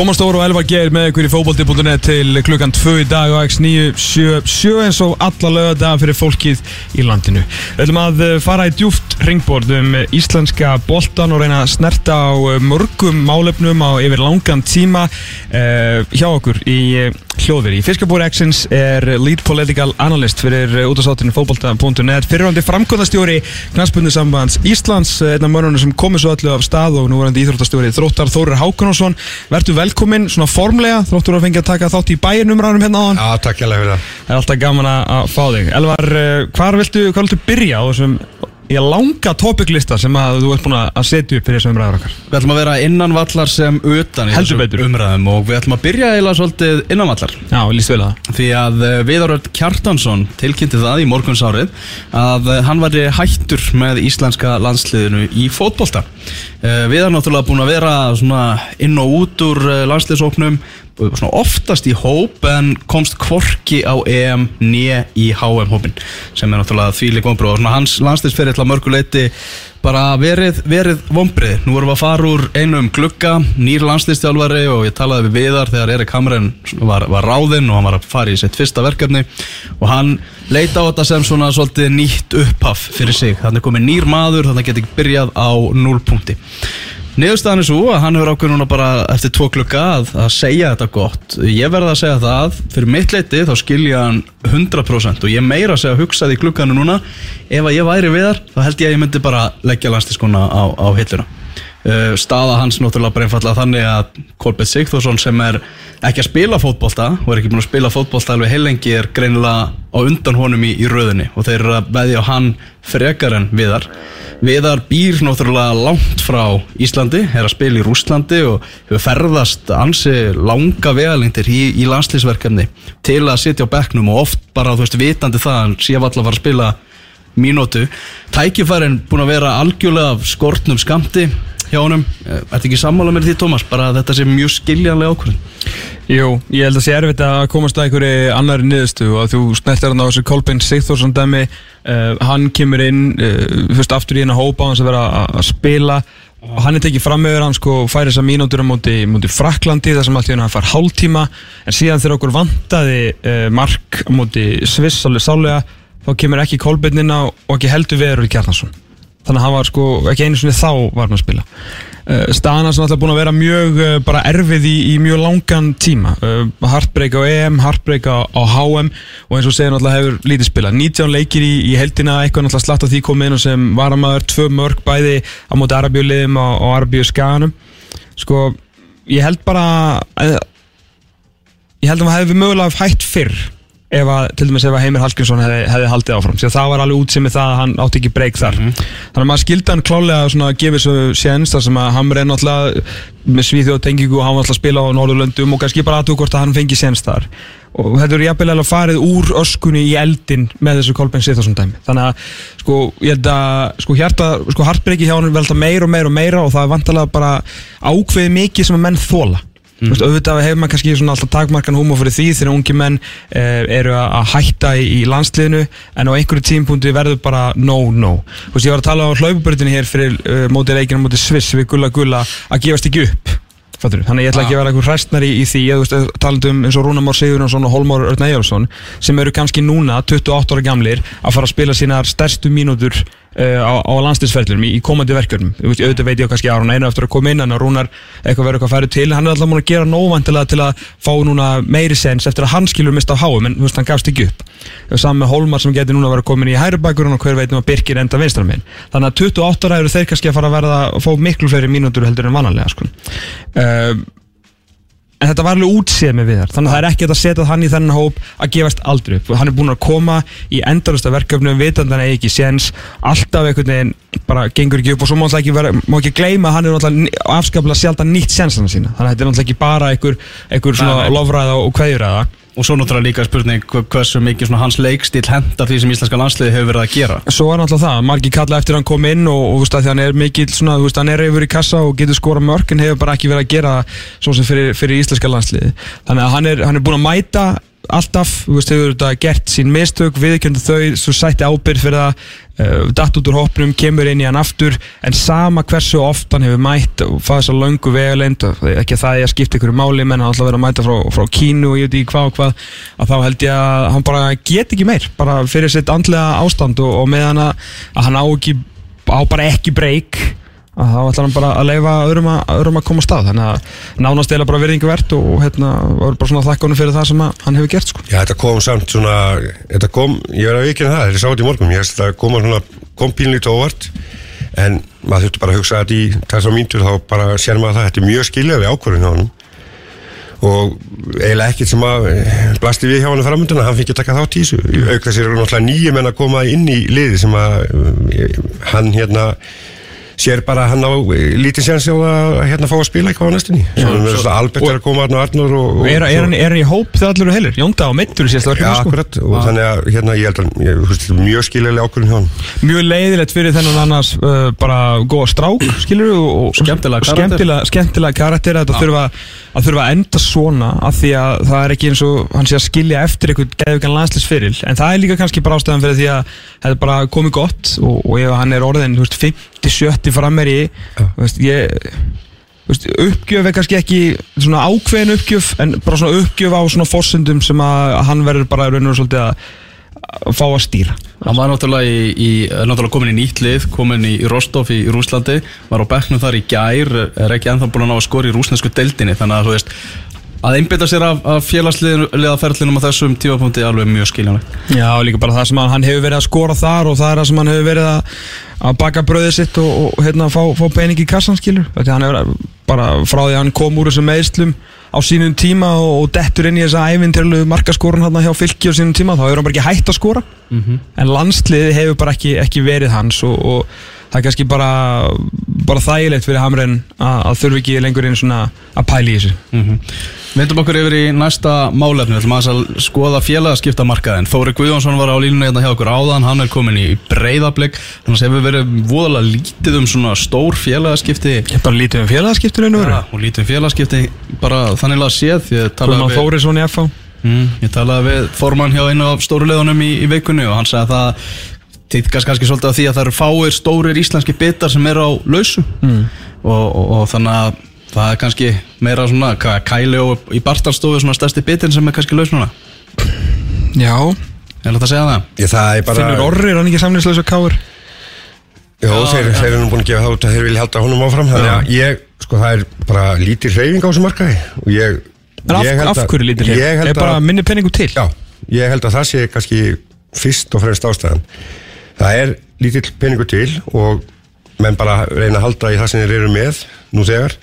Tómas Stóru og Elvar Geir með ykkur í fókbalti.net til klukkan 2 í dag og x977 eins og alla lögadaga fyrir fólkið í landinu. Við ætlum að eh, fara í djúft ringbord um íslenska boltan og reyna að snerta á eh, mörgum málefnum á yfir langan tíma uh, hjá okkur í hljóðveri. Fiskabúri X-ins er lead political analyst fyrir útastátturinn fókbalta.net fyrirhandi framkvöndastjóri knastbundu sambands Íslands, einn af mörgunum sem komið svo öllu af stað og nú varandi íþróttastjóri Þróttar Þórir Hákonásson. Vertu velkomin svona formlega, þróttur að fengja að taka þátt í bæinumrænum hérna á hann. Já, takk hjá fyrir það. Það er alltaf gaman að fá þig. Elvar, eh, hvar viltu, hvar viltu byrja á þessum í langa topiklista sem að þú ert búin að setja upp fyrir þessum umræður okkar? Við ætlum að vera innanvallar sem utan í Heldur þessum betur. umræðum og við ætlum að byrja eiginlega svolítið innanvallar. Já, líst vel að það. Því að eh, Viðaröld Kjartansson tilkynnti það í morgunsárið að eh, hann væri hættur með íslenska landsliðinu í fótbolta. Eh, Viðar náttúrulega búin að vera svona inn og út úr eh, landsliðsóknum oftast í hóp en komst kvorki á EM nýja í HM hópin sem er náttúrulega þvílik vonbröð og hans landsliðsferill að mörguleiti bara verið, verið vonbrið nú erum við að fara úr einum glugga nýr landsliðstjálfari og ég talaði við Viðar þegar Erik Hamren var, var ráðinn og hann var að fara í sitt fyrsta verkefni. Og hann leita á þetta sem svona svolítið nýtt upphaf fyrir sig. Þannig komið nýr maður þannig að geti byrjað á 0 punkti Niðurstaðan er svo að hann hefur ákveð núna bara eftir tvo klukka að, að segja þetta gott. Ég verða að segja það, fyrir mitt leiti þá skilja hann 100% og ég meira að segja að hugsa því klukkanu núna. Ef að ég væri við þar, þá held ég að ég myndi bara leggja landstískona á, á hilluna. Uh, staða hans náttúrulega bara einfallega þannig að Kolbjörn Sigþórsson sem er ekki að spila fótbolta og er ekki búin að spila fótbolta alveg heilengi er greinilega á undan honum í, í röðinni og þeir eru að veðja á hann frekar en viðar Viðar býr náttúrulega langt frá Íslandi, er að spila í Rúslandi og hefur ferðast ansi langa vegalengtir í, í landslýsverkefni til að sitja á bekknum og oft bara, þú veist, vitandi það hann sé alltaf að fara að spila mínútu. Tækifærin búin að vera algjörlega af skortnum skamti hjá honum. Ertu ekki sammála með því, Tómas? Bara að þetta sé mjög skiljanlega ákvörðin. Jú, ég held að sé erfitt að komast að einhverju annari niðurstu og að þú snertir hann á þessu Kolbeinn Sigþórsson dæmi uh, hann kemur inn uh, fyrst aftur í hennar hópa á hans að vera að, að spila og hann er tekið fram með hann sko færi þessar mínútur á móti, móti Fraklandi þar sem allt í hann fær hálftíma en síðan þegar okkur vantaði uh, mark á móti Sviss sálega þá kemur ekki Kolbeinn inn á og ekki heldur verður í Kjarnason þannig að hann var sko ekki einu svona þá var hann að spila. Uh, staðan sem alltaf búin að vera mjög uh, bara erfið í, í mjög langan tíma. Uh, hartbreyk á EM, hartbreyk á, á HM og eins og segja alltaf hefur lítið spila 19 leikir í, í heldina eitthvað alltaf slatt af því komið inn og sem varamæður tvö mörg bæði á móti Arabíuliðum og, og Arabíu skaganum. Sko ég held bara að, ég held að maður hefði mögulega hægt fyrr ef að, til dæmis ef að Heimir Hallgrímsson hefði, hefði haldið áfram, því að það var alveg útsimið það að hann átti ekki breyk þar. Þannig að maður skildi hann klálega svona að gefa þessu séns þar sem að hann er náttúrulega með svíþjóð tengingu og hann var alltaf að spila á Norðurlöndum og kannski bara aðtöku hvort að hann fengi séns þar. Og þetta eru jafnvel alveg farið úr öskunni í eldin með þessu Kolbeinn Sýþarsson dæmi. Þannig að sko ég held að sko hjarta, sko hartbreyki hjá hann er vel alltaf meira og meira og meira og það er vantalega bara ákveðið mikið sem að menn þóla Mm. Veist, auðvitað hefur maður kannski svona alltaf takmarkan húma fyrir því þegar ungi menn eh, eru að hætta í, í landsliðinu en á einhverju tímpunkti verður bara no, no. Þú veist, ég var að tala á hlaupubörðinu hér fyrir uh, mótið reikinu mótið Sviss við gulla gulla að gefast ekki upp. Fattur, þannig ég ætla ekki að vera eitthvað hræstnari í því að talandum eins og Rúnamár Sigurðarsson og Holmár Örn Eyjálsson sem eru kannski núna 28 ára gamlir að fara að spila sínar stærstu mínútur á, á landstinsferðlunum í, í komandi verkefnum. Auðvitað veit ég kannski að Rúnar einu eftir að koma inn en að Rúnar eitthvað verður eitthvað að færa til. Hann er alltaf múin að gera nóvantilega til að fá núna meiri sens eftir að hann skilur mista á háum en veist, hann gafst ekki upp. Saman með Holmar sem getur núna að vera komin í hæri bakgrunn og hver veit um að Birkir enda vinstraminn þannig að 28 ára eru þeir kannski að fara að verða að fá miklu fleiri mínútur heldur en vanalega sko. uh, en þetta var alveg útséð með viðar. Þannig að það er ekki að setja hann í þennan hóp að gefast aldrei upp. Hann er búin að koma í endalusta verkefnum vitandan eða ekki séns alltaf einhvern veginn bara gengur ekki upp og svo má alltaf ekki ekki gleyma að hann er alltaf afskaplega sjálf nýtt sénsana sína. Þannig að þetta er alltaf ekki bara einhver, einhver svona lofræða og kveðjuræða Og svo náttúrulega líka spurning hversu mikið hans leikstíl hendar því sem íslenska landsliði hefur verið að gera. Svo er náttúrulega það, margir kalla eftir hann kom inn og, og veist, hann er mikil, svona, veist, hann er yfir í kassa og getur skora mörg en hefur bara ekki verið að gera svo sem fyrir, fyrir íslenska landsliði. Þannig að hann er, hann er búin að mæta alltaf, þú veist, hefur þetta gert sín mistök, viðkjöndu þau svo sætti ábyrð fyrir það uh, datt út úr hopnum, kemur inn í hann aftur en sama hversu oft hann hefur mætt og fað þess að löngu vegalend ekki að það er að skipta ykkur máli menn hann alltaf verið að mæta frá, frá kínu og ég veit ekki hvað og hvað að þá held ég að hann bara get ekki meir, bara fyrir sitt andlega ástand og, og með hann að, að hann á ekki á bara ekki breyk að þá ætlar hann bara að leifa öðrum að, öðrum að koma á stað þannig að nánast eða bara verðingu verðt og, og hérna var bara svona þakkonum fyrir það sem hann hefur gert sko. Já, þetta kom samt svona, þetta kom, ég verði að vikina það, þetta er sátt í morgun, ég veist að þetta koma svona, kom pínlítið óvart, en maður þurfti bara að hugsa þetta í þessar míntur, þá bara sér maður það, þetta er mjög skiljaði ákvörðin hjá hann og eiginlega ekkert sem að blasti við hjá hann framönduna, hann ekki taka þátt í þessu, auk þess er náttúrulega nýjum en að koma inn í liði sem að hann hérna sér bara hann á lítið séns á að hérna fá að spila eitthvað á næstunni. Svo Albert er að koma að Arnur og, og er, er, hann, er hann í hóp þegar allir eru heilir? Jónda á mittur verkefni Já, akkurat, og ah. þannig að hérna ég held að ég, veist, mjög skiljulega ákvörðin hjá hann Mjög leiðilegt fyrir þennan annars uh, bara góða strák, skilur og skemmtilega karakter, skemmtilega, skemmtilega karakter að, þurfa, að þurfa að enda svona af því að það er ekki eins og hann sé að skilja eftir eitthvað geðugan landslisfyril en það er líka kannski bara ástæðan fyrir því að þetta er bara komið gott og, og ef hann er orðin 50-70 frammeir í veist, ég, veist, uppgjöf er kannski ekki svona ákveðin uppgjöf en bara svona uppgjöf á svona fórsendum sem að hann verður bara raun og svolítið að fá að stýra. Hann var náttúrulega, í, í, náttúrulega komin í nýtt lið komin í Rostov í Rúslandi var á bekknum þar í gær er ekki ennþá búin að ná að skora í rúsnesku deildinni þannig að þú veist að einbita sér af, af félagsliðaferðlinum á þessum tífapunkti er alveg mjög skiljanleg Já, líka bara það sem hann hefur verið að skora þar og það er það sem hann hefur verið að, að baka bröðið sitt og, og hérna fá, fá pening í kassan, skilur. Þannig hann hefur bara frá því að hann kom úr þessum meðslum á sínum tíma og, og dettur inn í þessa ævinterlu markaskorun hérna hjá fylki á sínum tíma, þá hefur hann bara ekki hægt að skora mm -hmm. en landsliði hefur bara ekki, ekki verið hans og, og það er kannski bara, bara þægilegt fyrir Hamren að, að þurfi ekki lengur einn svona að pæli í þessu mm -hmm. Vindum okkur yfir í næsta málefni, við ætlum að skoða félagaskiptamarkaðin. Þóri Guðjónsson var á línunni hérna hjá okkur áðan, hann er komin í breyðablik, þannig að hefur verið voðalega lítið um svona stór félagaskipti. Ég bara lítið um félagaskipti raun og veru. Já, og lítið um félagaskipti bara þannig að séð. Guðmann Þórisson í FH. Mm, ég talaði við formann hjá einu af stóruleðunum í, í vikunni og hann sagði að það týtkast kannski svolítið af því að það eru fáir stórir íslenski bitar sem eru á lausu mm. og, og, og þannig að það er kannski meira svona kæli og í bartalstofu svona stærsti bitin sem er kannski laus núna Já Er þetta að segja það? Ég, það bara... Finnur orri, er hann ekki samlýsleis og káur? Jó, Já, þeir, þeir eru nú búin að gefa það út að þeir vilja halda honum áfram þannig að ég, sko það er bara lítir hreyfing á þessu markaði og ég En af, af hverju lítir hreyfing? Er bara minni penningu til? Já, ég held að það sé kannski fyrst og fremst ástæðan Það er lítill penningu til og menn bara reyna að halda í það sem þeir eru með nú þegar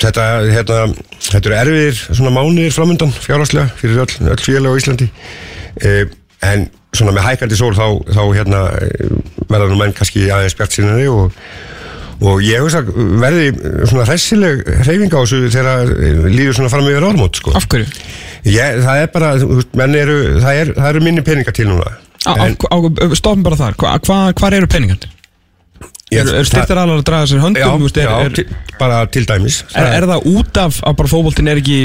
þetta, hérna, þetta eru erfiðir svona mánuðir framöndan fjárhagslega fyrir öll, öll félag á Íslandi en svona með hækandi sól þá, þá hérna verða nú menn kannski aðeins bjart sínari og, og ég veist að verði svona hræsileg hreyfing á þessu þegar líður svona fram með orðmót sko. Af hverju? Ég, það er bara, menn eru, það, er, eru minni peningar til núna Stofn bara þar, hvað hva, hva eru peningar? Er, er styrtar alveg að draga sér höndum? Já, já er, bara til dæmis Er, er það út af að bara fókbóltinn er ekki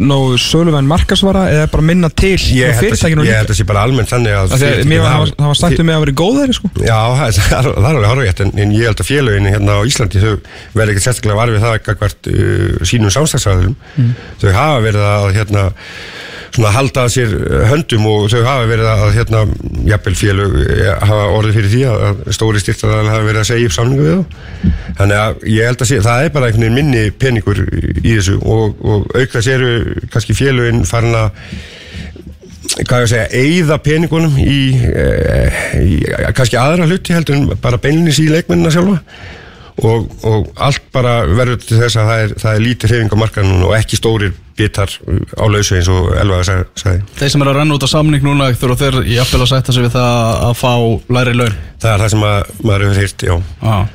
nógu söluvenn markasvara eða bara minna til ég fyrirtækinu líka? Ég held að það sé bara almennt þannig að Það var sagt um mig að vera góð þeirri sko Já, það, er alveg horfið en, en ég held að félaginu hérna á Íslandi þau verður ekki sérstaklega varfið það hvert uh, sínum samstagsræðurum mm. þau hafa verið að hérna svona halda sér höndum og þau hafa verið að hérna, jafnvel félög eh, hafa orðið fyrir því að stóri styrtaðal hafa verið að segja upp samlingu við þá. Þannig að ég held að sé, það er bara einhvern veginn minni peningur í þessu og, og aukða séru kannski félöginn farin að hvað ég að segja, eigða peningunum í, eh, í kannski aðra hluti heldur en bara beinlinis í leikmennina sjálfa. Og, og allt bara verður til þess að það er, það er lítið hreyfing á markanum og ekki stórir bitar á lausu eins og Elvaði sagði. Þeir sem er að renna út á samning núna þurfa þeir í appil að setja sig við það að fá læri laun? Það er það sem að, maður hefur hýrt, já. Ah.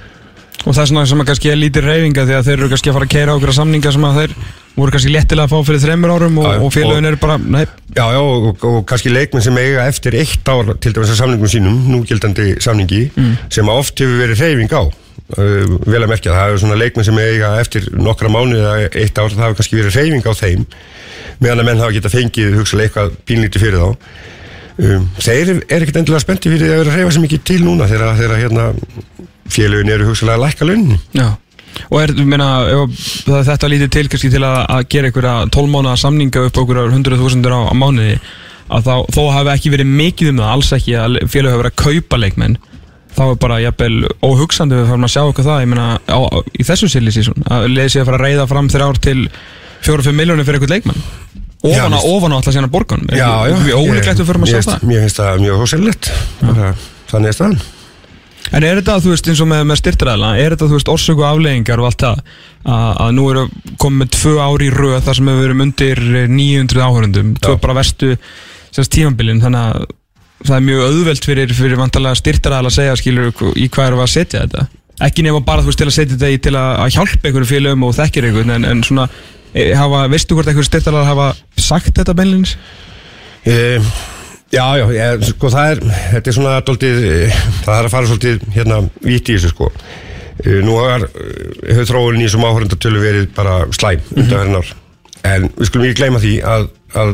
Og það er svona sem að kannski er lítið hreyfinga því að þeir eru kannski að fara að keira okkur að samninga sem að þeir voru kannski lettilega að fá fyrir þreymur árum og, og félagin eru bara, nei. Já, já, og, og kannski leikminn sem eiga eftir eitt ár til dæmis að samningum sínum, núgildandi samningi, mm. sem oft hefur verið hreyfing á vel að merkja, það er svona leikmenn sem eiga eftir nokkra mánuði eða eitt ár, það hefur kannski verið reyfing á þeim meðan að menn hafa geta fengið hugsalega eitthvað pínlítið fyrir þá. Um, þeir er ekkert endilega spennti fyrir að vera að reyfa sem ekki til núna þegar, hérna, félögin eru hugsalega að lækka launin. Já, og er, meina, þetta lítið til kannski til að, að gera einhverja 12 mánuða samninga upp á einhverjar 100.000 á, á mánuði að þá, þó hafi ekki verið mikið um það, alls ekki að félög hafa verið að kaupa leikmenn þá er bara jafnvel óhugsandi við farum að sjá okkur það, ég meina, á, á, í þessu season, að leiði sig að fara að reyða fram þrjár til 4-5 miljónir fyrir einhvern leikmann. Ofan víst. ofan á alltaf sína borgan Já, já. Við ólíklegt við fyrir að sjá það. Mér finnst það mjög hósellett Þannig er staðan. En er þetta, þú veist, eins og með, með styrtaræðla, er þetta, þú veist, orsöku afleggingar og allt það að, að nú eru komið tvö ári í röð þar sem við verum undir 900 áhörundum, tvö bara verstu tímambilin, þannig að það er mjög auðvelt fyrir, fyrir vantarlega styrtaræðla að segja, skilur, í hvað við að setja þetta. Ekki nema bara, þú veist, til að setja þetta í til að, að hjálpa einhverju félögum og þekkir einhvern, en, en svona, e, hafa, veistu hvort einhverju styrtaræðla hafa sagt þetta beinlins? e, Já, já, ég, sko það er Þetta er svona dóltið Það er að fara svolítið hérna vítt í þessu sko e, Nú har, hefur þróunin í þessum áhörundatölu verið bara slæm Mhm. undan verðin ár En við skulum ekki gleyma því að, að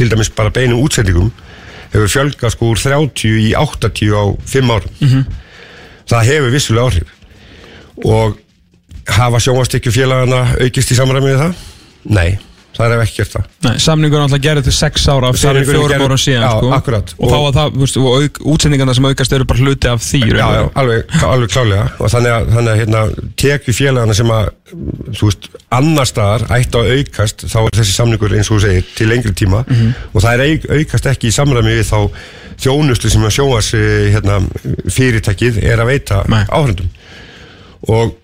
til dæmis bara beinum útsendingum hefur fjölgað sko úr 30 í 80 á 5 árum Mhm. það hefur vissulega áhrif og hafa sjónvastekju félagana aukist í samræmi við það? Nei, það er ekki gert það samningur er alltaf gerðið til 6 ára fyrir fjórum ára síðan Já, sko. akkurat. og, þá var það, veist, og auk, útsendingarna sem aukast eru bara hluti af því Já, já, alveg, alveg klálega og þannig að, þannig að hérna, tekju félagana sem að þú veist, annar staðar ætti að aukast þá er þessi samningur eins og þú segir til lengri tíma Mhm. og það er auk, aukast ekki í samræmi við þá þjónustu sem að sjóas hérna, fyrirtækið er að veita Nei. áhörundum og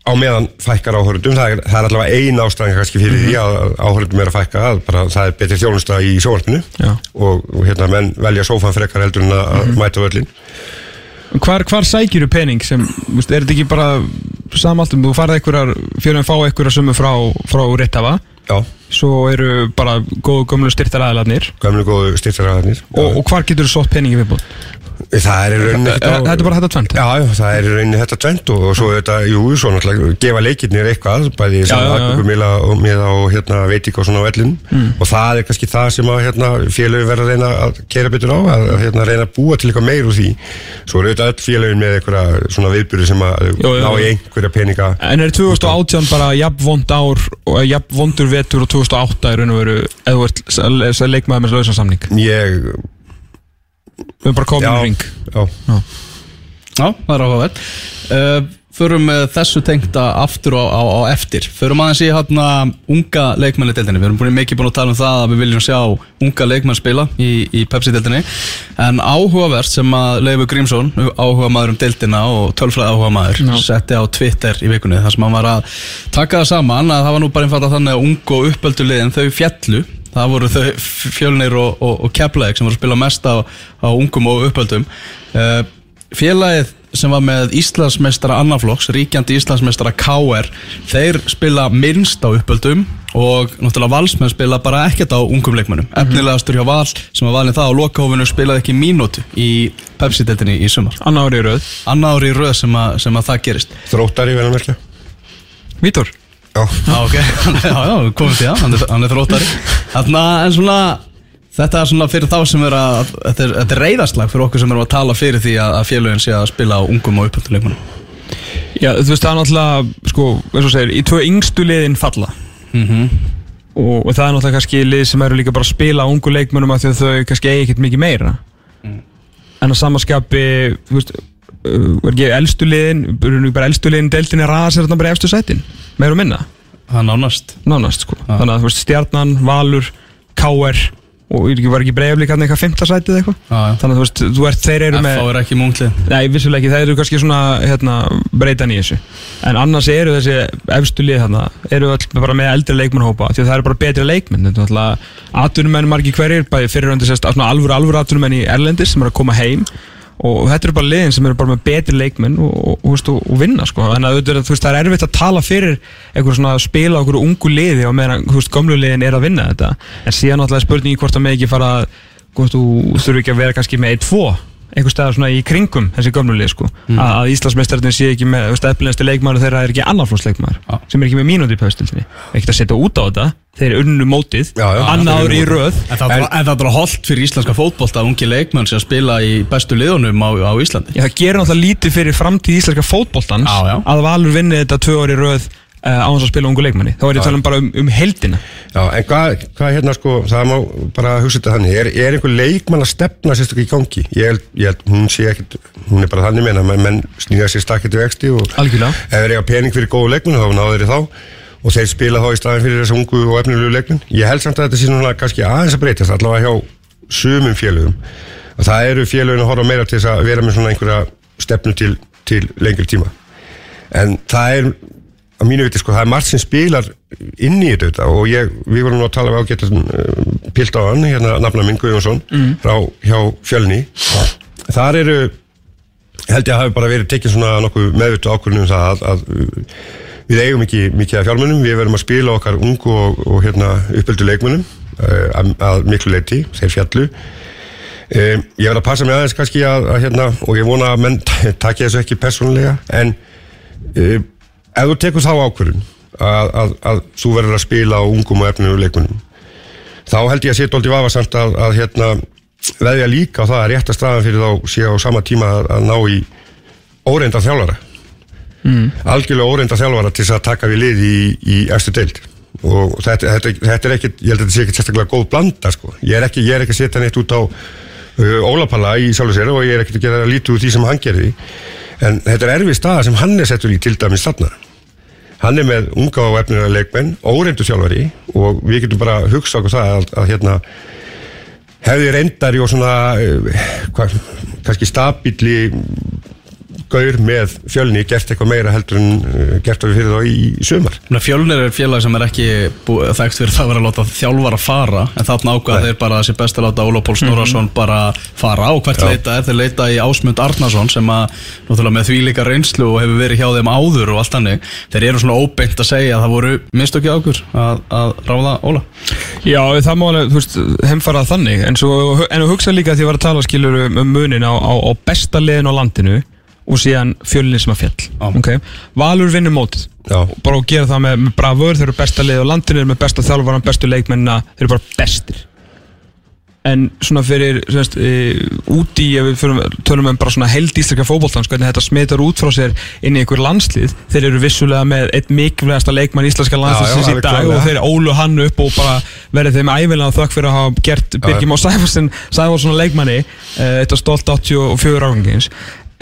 á meðan fækkar áhörundum það er, það er allavega ein ástæðan kannski fyrir því að áhörundum er að fækka að bara, það er betri þjónusta í sjónvarpinu Já. og, og hérna menn velja sófan frekar heldur en að mm mæta völlin Hvar, hvar sækir þú pening sem, veist, er þetta ekki bara samaltum, þú farið einhverjar fyrir að fá einhverjar sumu frá, frá Rittafa Já, svo eru bara góðu gömlu styrtar aðlarnir gömlu góðu styrtaræðarnir og, og hvar getur þú sótt peningi viðbúð? Það er rauninni á- Þetta er bara þetta tvent Já, það er rauninni þetta tvent og, svo þetta, jú, svo náttúrulega gefa leikirnir eitthvað, bæði sem aðgöngumila og miða og hérna og svona á vellin og það er kannski það sem að hérna félögin verða að reyna að keira betur á að, hérna reyna að búa til eitthvað meir úr því. Svo eru þetta öll félögin með eitthvað svona viðbyrði sem að ná í einhverja peninga. En er 2018 bara jafn vond ár og jafn vondur vetur og 2008 er raun og veru eða leikmaður með lausan samning? Ég, Við erum bara komin já, í ring já, Já, það er áhugavert. Uh, Förum með þessu tengta aftur á, á, á eftir. Förum aðeins í hérna unga leikmenni deildinni Við erum búin mikið búin að tala um það að við viljum sjá unga leikmenn spila í, í Pepsi deildinni En áhugavert sem að Leifur Grímsson, áhuga maður um deildina og tölfræði áhuga maður Já. setti á Twitter í vikunni þar sem hann var að taka það saman að það var nú bara einfalda þannig að ung og uppöldu liðin þau fjallu Það voru þau fjölnir og, og, og keflaðik sem voru að spila mest á, á ungum og uppöldum. Uh, félagið sem var með Íslandsmeistara annaflokks, ríkjandi Íslandsmeistara KR, þeir spila minnst á uppöldum og náttúrulega valsmenn spila bara ekkert á ungum leikmönnum. Mm Efnilegastur hjá val sem var valin það á lokahófinu spilaði ekki mínútu í Pepsi-deltinni í sumar. Anna ári í röð Annað ári í röð sem, að, sem að það gerist. þróttari vel að merkja Vítor Já, Já, ok, já, já, komum til það, hann er, hann er þróttari. Þarna, en svona Þetta er svona fyrir þá sem er að Þetta er, þetta er reyðarslag fyrir okkur sem erum að tala fyrir því að, að félögin sé að spila á ungum og uppönduleikmunum Já, þú veist, það er náttúrulega, sko, eins og segir, í tvö yngstu liðin falla. Mm og, og það er náttúrulega kannski lið sem eru líka bara að spila á ungu því að þau kannski eigi ekkert mikið meira. En að samaskapi þú veist, uh, er ekki elstu liðin eru bara elstu liðin deildin er aðeins er þarna bara í efstu sætin, meira og minna? Það er nánast. Nánast sko, þannig að þú veist Stjarnan, Valur, KR og ekki- var ekki breyflik hann eitthvað fymta sætið eitthvað? Já, já. þannig að þú veist, þú ert, þeir eru með F.A. er ekki munglið Nei, vissulega ekki, það eru kannski svona hérna, breytan í þessu. En annars eru þessi efstu lið þarna eru öll bara með eldri leikmannhópa því að það eru bara betri leikmenn. Þetta er náttúrulega atvinnumenn margir hverjir bæði fyrirhandi sérst svona alvöru alvöru atvinnumenn í Erlendis sem eru að koma heim og þetta eru bara liðin sem eru bara með betri leikmenn og, og, og, og, vinna sko. Þannig að veist, það er erfitt að tala fyrir einhver svona að spila okkur ungu liði og meðan gömlu liðin er að vinna þetta. En síðan náttúrulega er spurningi hvort það með ekki fara þú þurfi ekki að vera kannski með 1-2 einhver staðar svona í kringum þessi gömlulið sko Mm. að, Íslandsmeistarinn sé ekki með eflinasti leikmaður þeirra er ekki annarflónsleikmaður Já. sem er ekki með mínúti í pöðstildinni ekkert að setja út á þetta þeir eru unnu mótið annað ári í röð En það er er holdt fyrir íslenska fótbolta að ungi leikmenn sem að spila í bestu liðunum á, á Íslandi Já, það gerir náttúrulega lítið fyrir framtíð íslenska fótboltans Já, já. að Valur vinni þetta tvö ári í röð á þess að spila ungu leikmanni þá er ég að tala um bara um, um heldina Já, en hvað, hvað hérna sko, það má bara hugsa þetta þannig, er, er einhver leikmann að stefna sérstaklega í gangi? Ég held, ég held hún sé ekkit, hún er bara þannig meina, menn, menn snýða sér stakkið til vexti og Algjörlega. ef þeir eiga pening fyrir góðu leikmenn þá náður þeir þá og þeir spila þá í staðin fyrir þessa ungu og efnilegu leikmenn. Ég held samt að þetta sé núna kannski aðeins að breytast, allavega hjá sumum félögum. Og það eru félögin að horfa meira til þess að vera með svona einhverja stefnu til, til lengri tíma. En það er að mínu viti sko, það er margt sem spilar inn í þetta og ég, við vorum nú að tala við ágættan uh, pilt á hann, hérna nafna minn Guðjónsson frá hjá Fjölni. Þar eru held ég að hafi bara verið tekið svona nokkuð meðvittu ákvörðunum það að, að við eigum ekki mikið af fjármunum, við verum að spila okkar ungu og, og hérna uppöldu leikmunum uh, að, að miklu leiti, þeir fjallu. Um, ég verð að passa mig aðeins kannski að, að hérna, og ég vona að menn takja þessu ekki persónulega en um, ef þú tekur þá ákvörðun að, að, að þú verður að spila á ungum og efninu leikunum þá held ég að sé dóldi vafasamt að, að hérna, veðja líka á það að rétta staðan fyrir þá sé á sama tíma að, að ná í óreinda þjálfara mm. algjörlega óreinda þjálfara til þess að taka við lið í, í eftir deild og þetta, þetta, þetta er ekkit ég held að þetta sé ekkit sérstaklega góð blanda sko. ég er ekki, ég er ekki að setja neitt út á uh, Ólapalla í sjálfu sér og ég er ekkit að gera lítið úr því sem hann gerði en þetta er erfið staða sem hann er settur í til dæmis þarna. Hann er með unga og efnilega leikmenn óreindu þjálfari og við getum bara að hugsa okkur það að, að hérna hefði reyndari og svona uh, hva, kannski stabíli gaur með fjölni gert eitthvað meira heldur en uh, gert við fyrir þá í, sumar. Fjölnir er félag sem er ekki þekkt fyrir það að vera að láta þjálfar að fara en þarna ákvað þeir bara að sé best að láta Óla Pól Snorarsson bara fara á hvert Já. leita er. Þeir leita í Ásmund Arnason sem að náttúrulega með því líka reynslu og hefur verið hjá þeim áður og allt hannig þeir eru svona óbeint að segja að það voru mistökja ákur að, að ráða Óla Já, það má alveg, þú veist, heimfara þannig. En, svo, en hugsa líka að því að á, á, á á og síðan fjölinn sem að fjall. Já. okay? Valur vinnur mótið. Og bara að gera það með, með bravur þeir eru besta lið á landinu, þeir eru með besta þjálfvaran bestu leikmennina, þeir eru bara bestir. En svona fyrir semst, e, úti, ef við tölum um bara svona held íslenska fótboltans hvernig þetta smitar út frá sér inn í einhver landslið þeir eru vissulega með eitt mikilvægasta leikmann íslenska landsliðsins já, í dag og þeir ólu hann upp og bara verið þeim æfilega þökk fyrir að hafa gert Birgim og Sæfarsson Sæfarsson leikmanni uh, þetta stolt 84 ágangins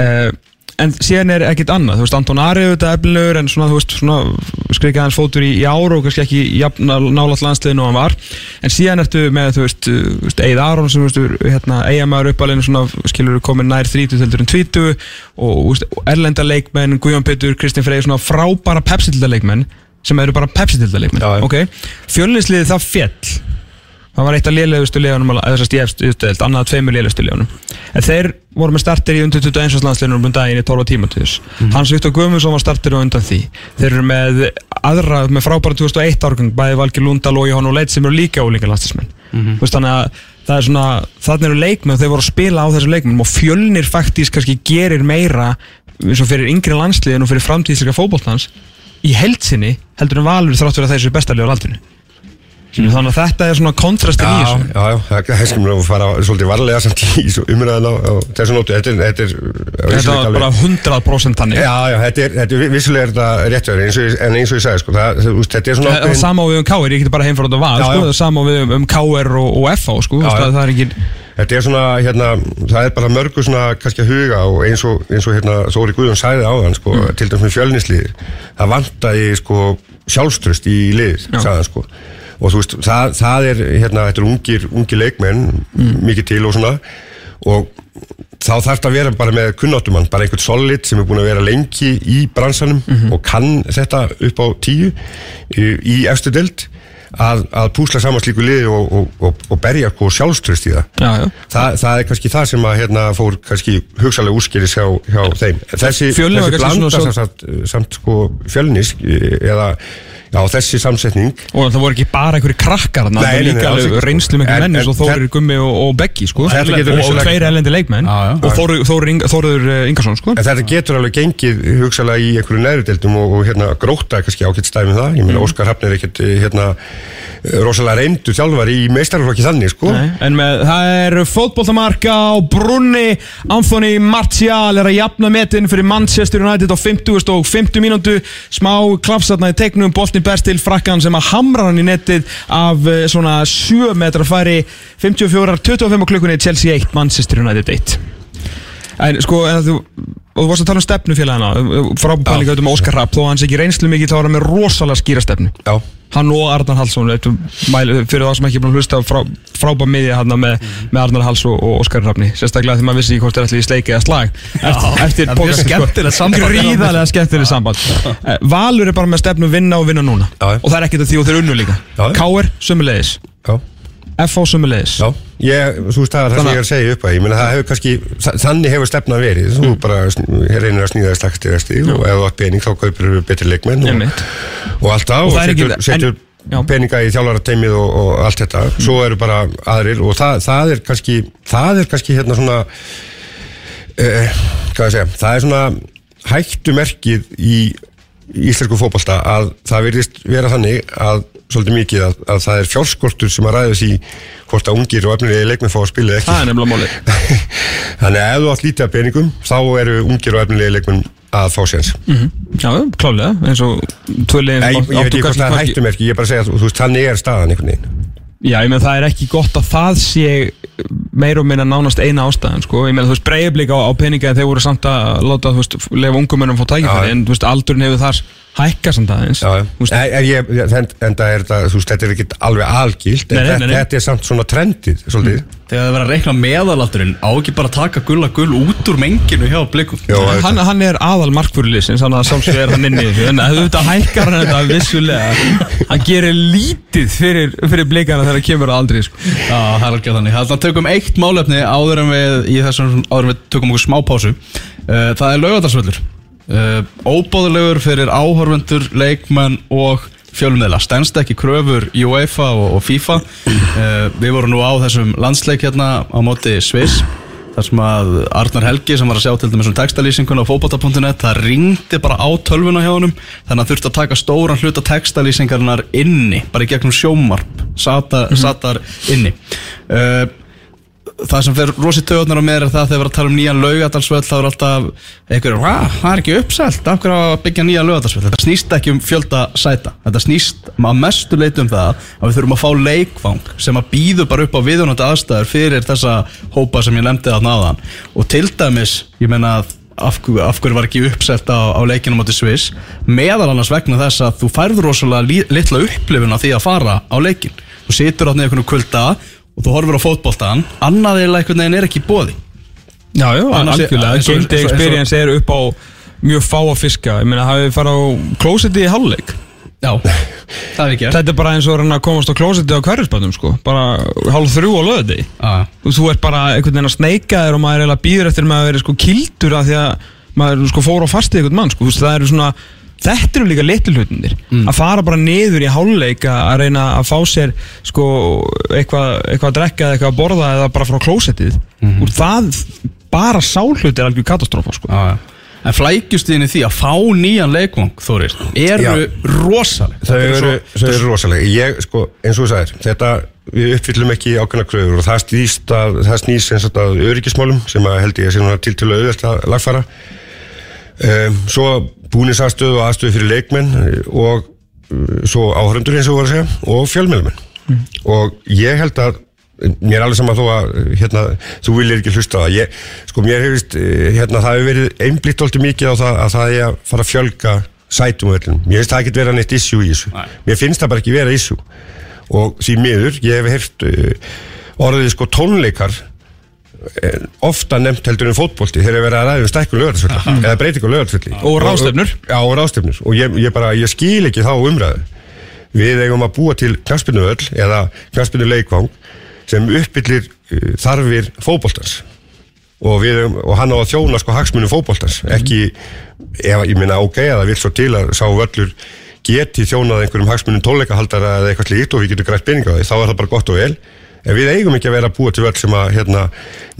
uh, en síðan er ekkit annað, þú veist, Anton Ari auðvitað efnilegur en svona, þú veist, svona skrikja hans fótur í, í ára og kannski ekki nálat landsliðinu og hann var. En síðan ertu með, þú veist, veist Eið Aron sem, þú veist, hérna, eigamæður uppalinn svona, skilur komin nær 30 heldur en 20 og, þú veist, erlenda leikmenn Guðjón Pétur, Kristinn Freyr, svona frábæra pepsitilda leikmenn sem eru bara pepsitilda leikmenn, Já, já. ok. Fjölinnsliðið það fjall það var eitt af lélegustu liðunum eða þess að stíðast uppstöðelt, annað af tveimur lélegustu liðunum. En þeir voru með starter í undir 21. landsliðunum um daginn í 12 tíma til þess Hans Viktor Guðmundsson var starter á undan því. Þeir eru með aðra, með frábæra 2001 árgang, bæði Valgi Lundal og Jóhann Oleit sem eru líka ólíka landslismenn mm veist þannig að það er svona þannig eru leikmenn og þeir voru að spila á þessu leikmenn og fjölnir faktís kannski gerir meira eins og fyrir yngri landsliðin og fyrir framtíðsleika fótboltans í heldsinni heldur en valur þrátt fyrir að þessu bestalið á landinu. mm. Þannig að þetta er svona kontrastin í þessu. já, já, það er skemmur að fara svolítið varlega samt í umræðan á, á þessu nótu, þetta er, er bara 100% þannig. Já, já, þetta er, þetta er vissulega er þetta réttverð eins og, ég- en eins og ég sagði, sko, það, þetta er svona Það er sama á við um KR, ég geti bara á val Já, sko, það er sama á við um, um KR og, FH sko, það, er ekki Þetta er svona, hérna, það er bara mörgu svona kannski að huga og eins og, eins og hérna, Þóri Guðjón sagði áðan, sko, Mm. til dæmis með fjölnislið, það vantaði, sko, sjálfströst í lið, sagði hann, sko. Og þú veist, það, það er, hérna, þetta er ungir, ungir leikmenn, Mm. mikið til og svona, og þá þarf þetta að vera bara með kunnáttumann, bara einhvern solid sem er búin að vera lengi í bransanum Mhm. og kann þetta upp á tíu í, í efstu deild að, að púsla saman slíku liði og, og, og, og berja sko sjálfströst í það já, já. Þa, það er kannski það sem að hérna fór kannski hugsalega úrskýris hjá, hjá þeim þessi, þessi blanda samt, samt, sko fjölnis eða Já, þessi samsetning Og það voru ekki bara einhverju krakkar Nei, það nei, líka alveg reynslu með En- menn og Þórir Gummi og, og Beggi sko. Og, tveir elendi leikmenn og Þórir, Þórir, Ing- Þórir Ingarsson sko. En þetta getur alveg gengið hugsalega í einhverju neðrudeldum og, og hérna gróta kannski ágætt stæmi það. Ég Mhm. meina Óskar Hafn er ekkert eh, hérna rosalega reyndu þjálfar í meistarflokki þannig sko. En með, það er fótboltamarka á brunni Anthony Martial er að jafna metin fyrir Manchester United á 50 og 50 mínútu smá klapsatna í teiknum boltin best til frakkan sem að hamra hann í netið af eh, svona 7 metra færi. 54-25 á klukkunni Chelsea 1, Manchester United 1 En sko, en þú, og þú varst að tala um stefnufélagina frábúpælinga auðvitað með Óskar Rapp þó hans ekki reynslu mikið þá var hann með rosalega skýra stefnu Já. hann og Arnar Hallsson fyrir það sem ekki er búin að hlusta frá, frábæð miðja hann með, með Arnar Halls og, og Óskar Rafni sérstaklega þegar maður vissi ekki hvort er allir í sleiki eða slag eftir, það skemmtilegt samband. gríðarlega skemmtilegt samband Eh, Valur er bara með stefnu vinna og vinna núna Já. og það er ekkert að því og þeir unnu líka Já. K.R. sömulegis, Já. F.O. sömulegis Já, ég, þú veist það er það sem ég er að segja upp að ég meina það hefur kannski, þa- þannig hefur stefna verið. Þú bara sn- reynir að snýða strax til þess og ef þú átt pening þá kaupir þú betri leikmenn og, og allt það Og og, er ekki- setur, en- setur peninga í þjálfarateimið og, og allt þetta. Svo eru bara aðrir og það, það er kannski það er kannski hérna svona uh, hvað ég segja það er svona hættumerkið í íslensku fótbolta að það virðist vera þannig að svolítið mikið að, að það er fjárskortur sem að ræðis í hvort að ungir og efnilegi leikmenn fá að spila ekki. Það er nefnilega málið. Þannig að ef þú átt lítið af peningum þá eru ungir og efnilegi leikmenn að fá séns. Mhm. Já, klálega, eins og tvöliðin Nei, ég, ég veit ekki hvort það er hættumerki, ég er bara að segja að þannig er staðan einhvern veginn. Já, ég meina það er ekki gott að það sé meir og minna nánast eina ástæðan sko. ég meina þú veist breyflik á, á peninga en þeir voru samt að láta þú veist lefa ungum mönnum fá tækifæri en þú veist aldurinn hefur þar hækka samt aðeins. Já, Þú veist, en, en, ég, en, en það er þetta, þú veist, þetta er ekki alveg algilt, en nei, þetta, nei, nei. þetta er samt svona trendið, svolítið. Þegar það verður að reikna meðalaldurinn á ekki bara að taka gulla gull út úr menginu hjá blikum? Jó, hann, hann er aðal markfyrirlisins þannig að sjálfsög er hann inni í þessu en auðvitað hækkar hann þetta vissulega. Hann gerir lítið fyrir, fyrir blikana þegar það kemur að aldrei sko. Já, það að tökum eitt málefni áður en við í þessum áður en við tökum okkur smá pásu. Uh, Það er laugadarsvöllur uh, Óbóðulegur fyrir áhorfendur, leikmenn og fjölmiðla. Stendst ekki kröfur UEFA og, FIFA. Uh, Við vorum nú á þessum landsleik hérna á móti Sviss þar sem að Arnar Helgi sem var að sjá til dæmis um textalýsingun á fókbóta.net það ringdi bara á tölvuna hjá honum þannig að hann þurfti að taka stóran hluta textalýsingarnar inni, bara í gegnum sjómarp satar, satar inni. Uh, það sem fer rosi töðunar á mér er það þegar við erum að tala um nýjan laugadalsvöll þá er alltaf einhverjum, hvað, það er ekki uppselt. Af hverju að byggja nýja laugadalsvöll þetta snýst ekki um fjölda sæta. Þetta snýst að mestu leiti um það að við þurfum að fá leikfang sem að býðu bara upp á viðunandi aðstæður fyrir þessa hópa sem ég nefndi að náðan og til dæmis, ég meina að af, af hverju var ekki uppselt á, á leikinum átti Sviss? Meðal annars vegna þess að þú færður rosalega litla upplifun að og þú horfir á fótboltan annað eða einhvern veginn er ekki bóði Já, já, Annars er- algjörlega og- Game Day og- Experience er upp á mjög fáa fiska. Ég meina hafið þið farið á klósetti í hálfleik? Já, það er ekki Þetta er bara eins og að að komast á klósetti á hverjusbætum sko, bara hálf þrjú á löði Já, þú, ert bara einhvern veginn að sneika þér og maður er eiginlega býður eftir með að vera sko kildur af því að maður sko fór á fastið einhvern mann sko, það eru svona þetta eru líka litlu hlutinir að fara bara niður í háluleik að reyna að fá sér sko eitthvað eitthva að drekka eða eitthvað að borða eða bara frá klósettið og það bara sáhlut er algjör katastrófa sko. já, já En flækjustiðin í því að fá nýjan leikvang, Þórir, eru Já. rosaleg Þau eru, rosalega. Ég, sko, eins og þú sagðir, þetta, við uppfyllum ekki ákveðna kröfur og það snýst að, það snýst eins og þetta öryggismálum sem að held ég að sé núna til til auðvelt að lagfara. Um, svo búnisaðstöð og aðstöð fyrir leikmenn eh, og uh, svo áhörundur eins og var að segja og fjölmjölmenn. Og ég held að mér er alveg sama þó að hérna, þú viljir ekki hlusta það. Ég, sko mér hefist, hérna, það hefur verið einblítt alltaf mikið á það að það er að fara að fjölga sætum og öllum, mér finnst það ekki vera neitt issue í þessu, mér finnst það bara ekki vera issue. Og því miður, ég hef uh, orðið sko tónleikar eh, ofta nefnt heldur en fótbolti. Þegar er verið að ræða um stækkun lögðarsvöldi eða breytingu lögðarsvöldi Og ráðstefnur. Já, og ráðstefnur. Og ég, ég bara, ég skil ekki þá umræðu. Við eigum að búa til knarspinnuöll eða knarspinnu leikvang sem uppbyllir uh, þarfir fótboltans. Og, og hann á að þjóna sko hagsmunum fótboltans. Ekki, ef, ég minna ok að það vil svo til að sá völlur geti þjónað einhverjum hagsmunum tónleikahaldara eða eitthvað slíkt og við getum grætt því, þá er það bara gott og vel en við eigum ekki að vera að búa til völd sem að hérna,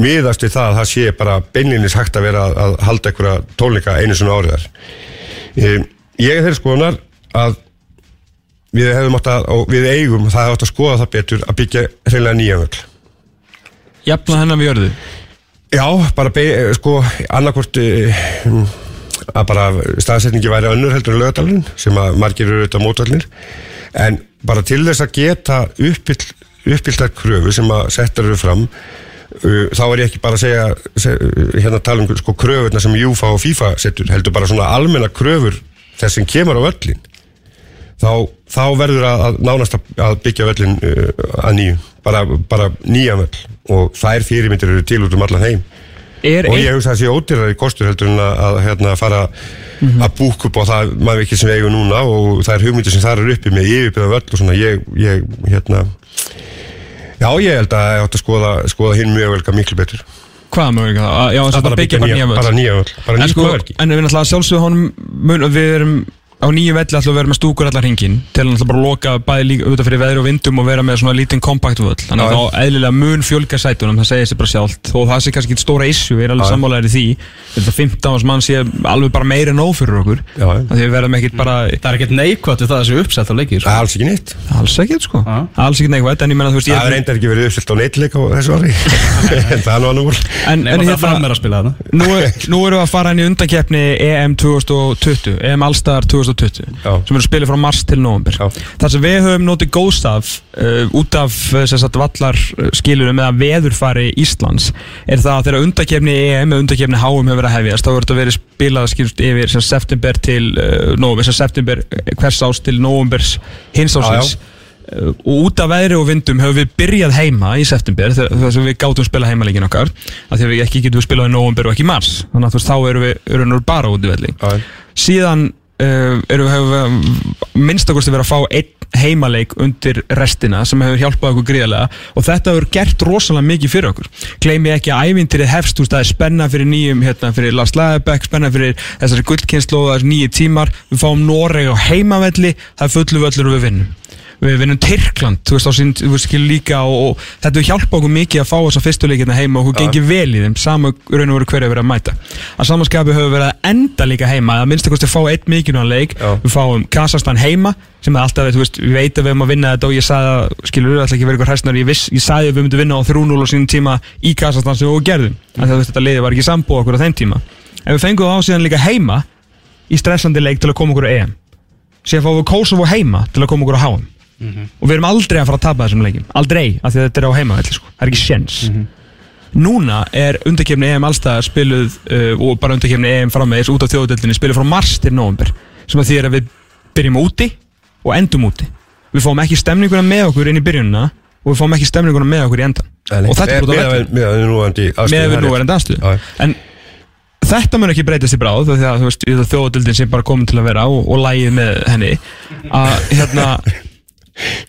miðast við það að það sé bara beinlinis hægt að vera að, halda einhverja tónleika einu svona áriðar um, ég er þeirri skoðunar að við hefum átt að, og við eigum það átt að skoða það betur að byggja hreinlega nýja völd Jafna hennar við jörðu. Já, bara be, sko annarkvort uh, að bara staðsetningi væri önnur heldur en lögadalinn sem að margir eru auðvitað mótvallir en bara til þess að geta uppbyll, uppbylltar kröfu sem að settar eru fram uh, þá er ég ekki bara að segja, segja hérna að tala um sko kröfurna sem Júfa og FIFA settur heldur bara svona almenna kröfur þess sem kemur á völlin þá, þá verður að, að nánast að byggja völlin uh, að nýju bara, bara nýja völl. Og þær fyrirmyndir eru til út um allan heim. Er og ég hugsa að það sé ódýrar í kostur heldur en að, að hérna, fara að búk upp á það maður ekki sem við eigum núna og það er hugmyndir sem þar eru uppi með yfirbyrða völl og svona ég, ég hérna já ég held að ég átt að skoða, skoða hinn mjög velga miklu betur. Hvað mögulega? Að- Já, þess að það byggja bara nýja völd bara nýja völl, bara nýja sko, völl en við náttúrulega sjálfsögðu honum mun, Við erum á nýju velli alltaf að vera með stúkur allar hringin til að náttúrulega bara loka bæði líka auðvitað fyrir veðri og vindum og vera með svona lítinn kompakt völl. Þannig að þá eðlilega mun fjölga sætunum það segir sér bara sjálft. Og það sé kannski ekki stóra issue við erum alveg Já. sammálaðir í því. Þetta 15 árs mann sé alveg bara meira nóg fyrir okkur. Já. að við verðum ekkit bara Það er ekkert neikvæmt við það að þessu uppsett á leikir. Það er alls ekki neitt. Alls ekkit sko. Alls ekkit neikvægt en ég menna þú veist ég það er reyndar ekki verið uppstilt á neitleik á þessu ári en það er nú annað úr en, Nei, en það fram hérna er að spila þarna nú, er- nú erum við að fara inn í undankeppni EM 2020 EM Allstar 2020 Já. sem eru spilið frá mars til november þar sem við höfum notið góðst af uh, út af sem sagt, vallar uh, skilurum eða veðurfari Íslands er það að þegar undakefni EM eða undakefni HM hefur verið að hefjast þá verður þetta verið spilað skilst yfir sem september til uh, november, sem september eh, hvers ás til novembers hins ásins og út af veðri og vindum höfum við byrjað heima í september þegar sem við gátum spila heimalegin okkar af því að við ekki getum spilað í november og ekki mars. Þannig að þú veist þá erum við, erum við bara út í velli síðan uh, við hefur minnstakosti verið að fá einn heimaleik undir restina sem hefur hjálpað okkur gríðarlega og þetta hefur gert rosalega mikið fyrir okkur. Gleymi ekki að ævintýrið hefst það er spenna fyrir nýjum hérna fyrir Lars Lagerbäck spenna fyrir þessari þessari nýju tímar. Við fáum Noreg á heimavelli það er fullu völlur og við vinnum við vinnum Tyrkland, þú veist, á sín, þú veist, skil líka og, og þetta hefur hjálpað okkur mikið að fá þessa fyrstu leikina heima og okkur gengið vel í þeim sama raun og veru hverju verið að mæta. Að samanskapi höfum við verið að enda líka heima að minnst að fá eitt mikilvæg leik. Já. við fáum Kazakstan heima sem er alltaf, þú veist, við veit að við erum að vinna þetta og ég sagði að, skilur við alltaf ekki verið eitthvað hræstnar ég, viss, ég sagði að við myndum vinna á 3-0 á sínum tíma í Kazakstan sem við gerðum. Mm. að þetta liði var ekki sambúð okkur á þeim tíma. En við fengum það á síðan líka heima í stressandi leik til að koma okkur á EM. Síðan fáum við Kosovo heima til að koma okkur á HM og við erum aldrei að fara að tapa þessum leikim aldrei, af því að þetta er á heimavelli sko. það er ekki sjens núna er undakefni EM allstæðar spiluð uh, og bara undakefni EM frammeðis út af þjóðutöldinni spiluð frá mars til november sem að því er að við byrjum úti og endum úti. Við fáum ekki stemninguna með okkur inn í byrjunina og við fáum ekki stemninguna með okkur í endan og þetta er með að núandi með þetta mun ekki breytast í bráð því að þjóðutöldin sem bara komin til að vera og, og lægið með henni að hérna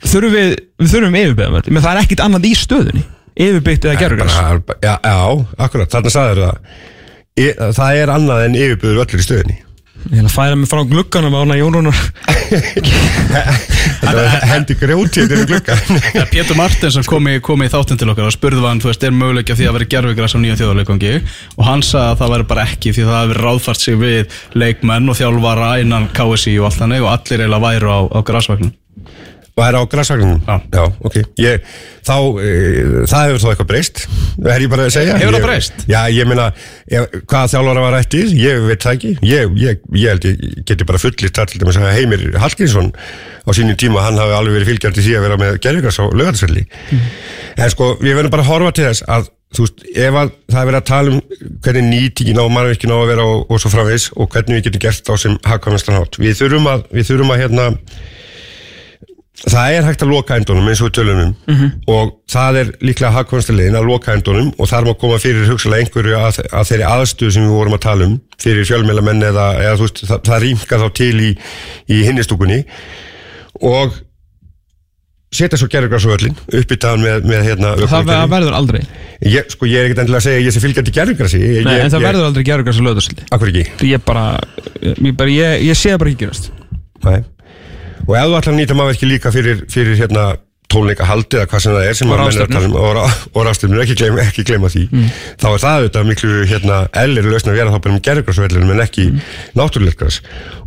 þurfum við, við þurfum yfirbygðum menn það er ekkit annað í stöðunni. Yfirbyggt eða gerurgræs já, já, akkurat, þarna sagður það E- það er annað en yfirbyrður öllur í stöðinni ég ætla að færa mig frá glugganum á hana Jón Rúnar. Þetta var hendi grjóti þetta glugga Það er Pétur Martins sem kom í, í þáttinn til okkar og spurði hann, þú veist, er möguleik af því að vera gerfigræs á nýja þjóðarleikongi og hann sagði að það væri bara ekki því það hefur ráðfært sig við leikmenn og þjálfara innan KSI og allt þannig og allir eiginlega væru á, á græsvagnum og það er á græsvagnum Já. ok, ég, þá e, það hefur þó eitthvað breyst er ég bara að segja. Hefur það breyst? já, ég meina, hvað þjálfara var eftir ég veit það ekki, ég, ég, ég held ég geti bara fullist að Heimir Hallgrímsson á sínum tíma hann hafi alveg verið fylgjandi því að vera með gerðugars á lögatarsvelli en sko, við verðum bara að horfa til þess að þú veist, ef að það er verið að tala um hvernig nýtingin á mannverkin á að vera og, og svo framvegs og hvernig við getum gert á sem hagkvæmestan hátt við þurfum að, við þurfum að hérna það er hægt að loka endunum eins og við tölum um. Og það er líklega hagkvæmstilegin að loka endunum og þar má koma fyrir hugsalega einhverju að, að þeirri aðstöðu sem við vorum að tala um fyrir fjölmélamenn eða, eða veist, það, það rýmka þá til í, í hinnistúkunni. Og setja svo gerðugrasvöllin uppbyttaðan með, með hérna það verður aldrei. Ég, sko ég er ekkert endilega að segja ég sé fylgjandi ég, en það ég, verður aldrei Akkur ekki? Ég bara, ég, bara ég, ég sé bara ekki gerast. Nei. Og ef þú ætlar að nýta mannverki líka fyrir, fyrir hérna tónleika haldið eða hvað sem það er sem Og um og, rá- og rástefnir, ekki gleyma, ekki gleyma því. Þá er það auðvitað miklu hérna ellir lausn að vera þá bara um gerðugrasvellinu en ekki mm. náttúruleikgras.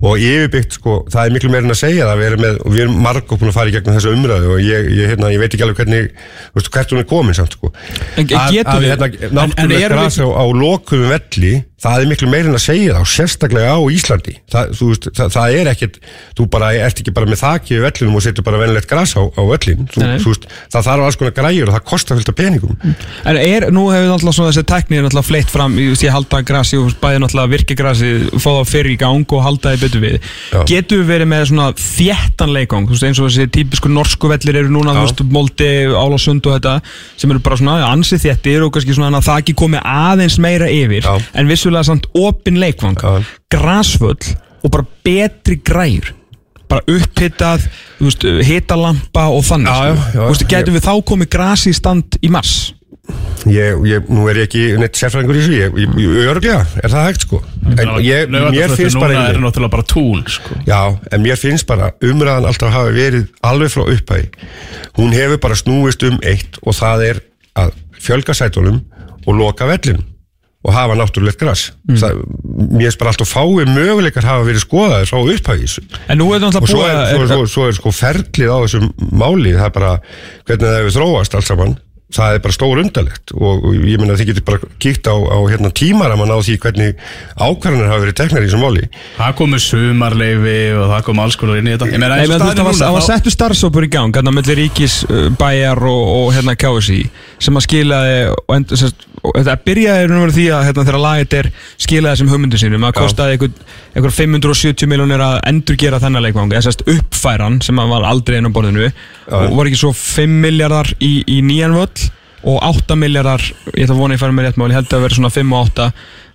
Og yfirbyggt sko, það er miklu meira en að segja það við erum, með, og við erum marg búin að fara í gegnum þessu umræðu og ég, ég, hérna, ég veit ekki alveg hvernig veistu, hvert hún er komin samt sko. En að, að hérna, náttúruleikgras við- á, á lokuðum velli það er miklu meira en að segja og sérstaklega á Íslandi. Það, þú veist, það, það er ekkit þú bara ert ekki bara með þaki við vellinum og setur bara venilegt gras á, á veist, það þarf alls konar græjur og það kostar fylgta peningum. En er, nú hefur náttúrulega svona þessi teknir náttúrulega fleitt fram, ég ég halda grasi og bæði náttúrulega virki grasi, fá það fyrir í gang og halda það betur við. Já. Getur við verið með svona þéttan leikang, eins og þessi típisku norsku vellir eru núna, veist, Molde, Álasund og þetta, sem eru bara svona ansið það vissulega samt opin leikvang, Já. grasvöll og bara betri græjur bara upphittað, hitalampa og þannig, Já, já, já, ég- getum við þá komið grasi í stand í mars? ég, ég, nú er ég ekki neitt sérfræðingur í þessu ég, ég, ég örglega, er það hægt sko en ég, mér finnst bara Núna er einnig- náttúrulega bara tún sko. Já, en mér finnst bara umræðan alltaf hafi verið alveg frá upphæði. Hún hefur bara snúist um eitt og það er að fjölga sætunum og loka vellinum og hafa náttúrulegt gras. Mm. Það, mér finnst bara alltaf fái möguleikar hafa verið skoðaðir er þetta Og svo er, svo, svo, svo er sko ferlið á þessum máli, það er bara hvernig það hefur þróast allt saman. Það er bara stór undalegt og, og ég meina að þið getur bara kíkt á, á hérna, tímaraman á því hvernig ákvarðanir hafa verið teknar í þessum máli. Það komu sumarleifi og það kom alls konar inn í þetta Ég meina Nei, og það var, settu starfsópur í gang hérna mellir ríkis uh, bæjar og, og hérna KSI sem að skilaði og, end, sest, og þetta byrjaði veru því að hérna, þegar lagið er skilaði þessum hugmyndu sínum að kostaði einhver, einhver 570 miljónir að endurgera þennan leikvang eða sest uppfæran sem var aldrei inn á borðinu og var ekki svo 5 miljardar í, í nýjan völl og 8 miljardar, ég ætla að vona ég færi með rétt mál, ég held að vera svona 5 og 8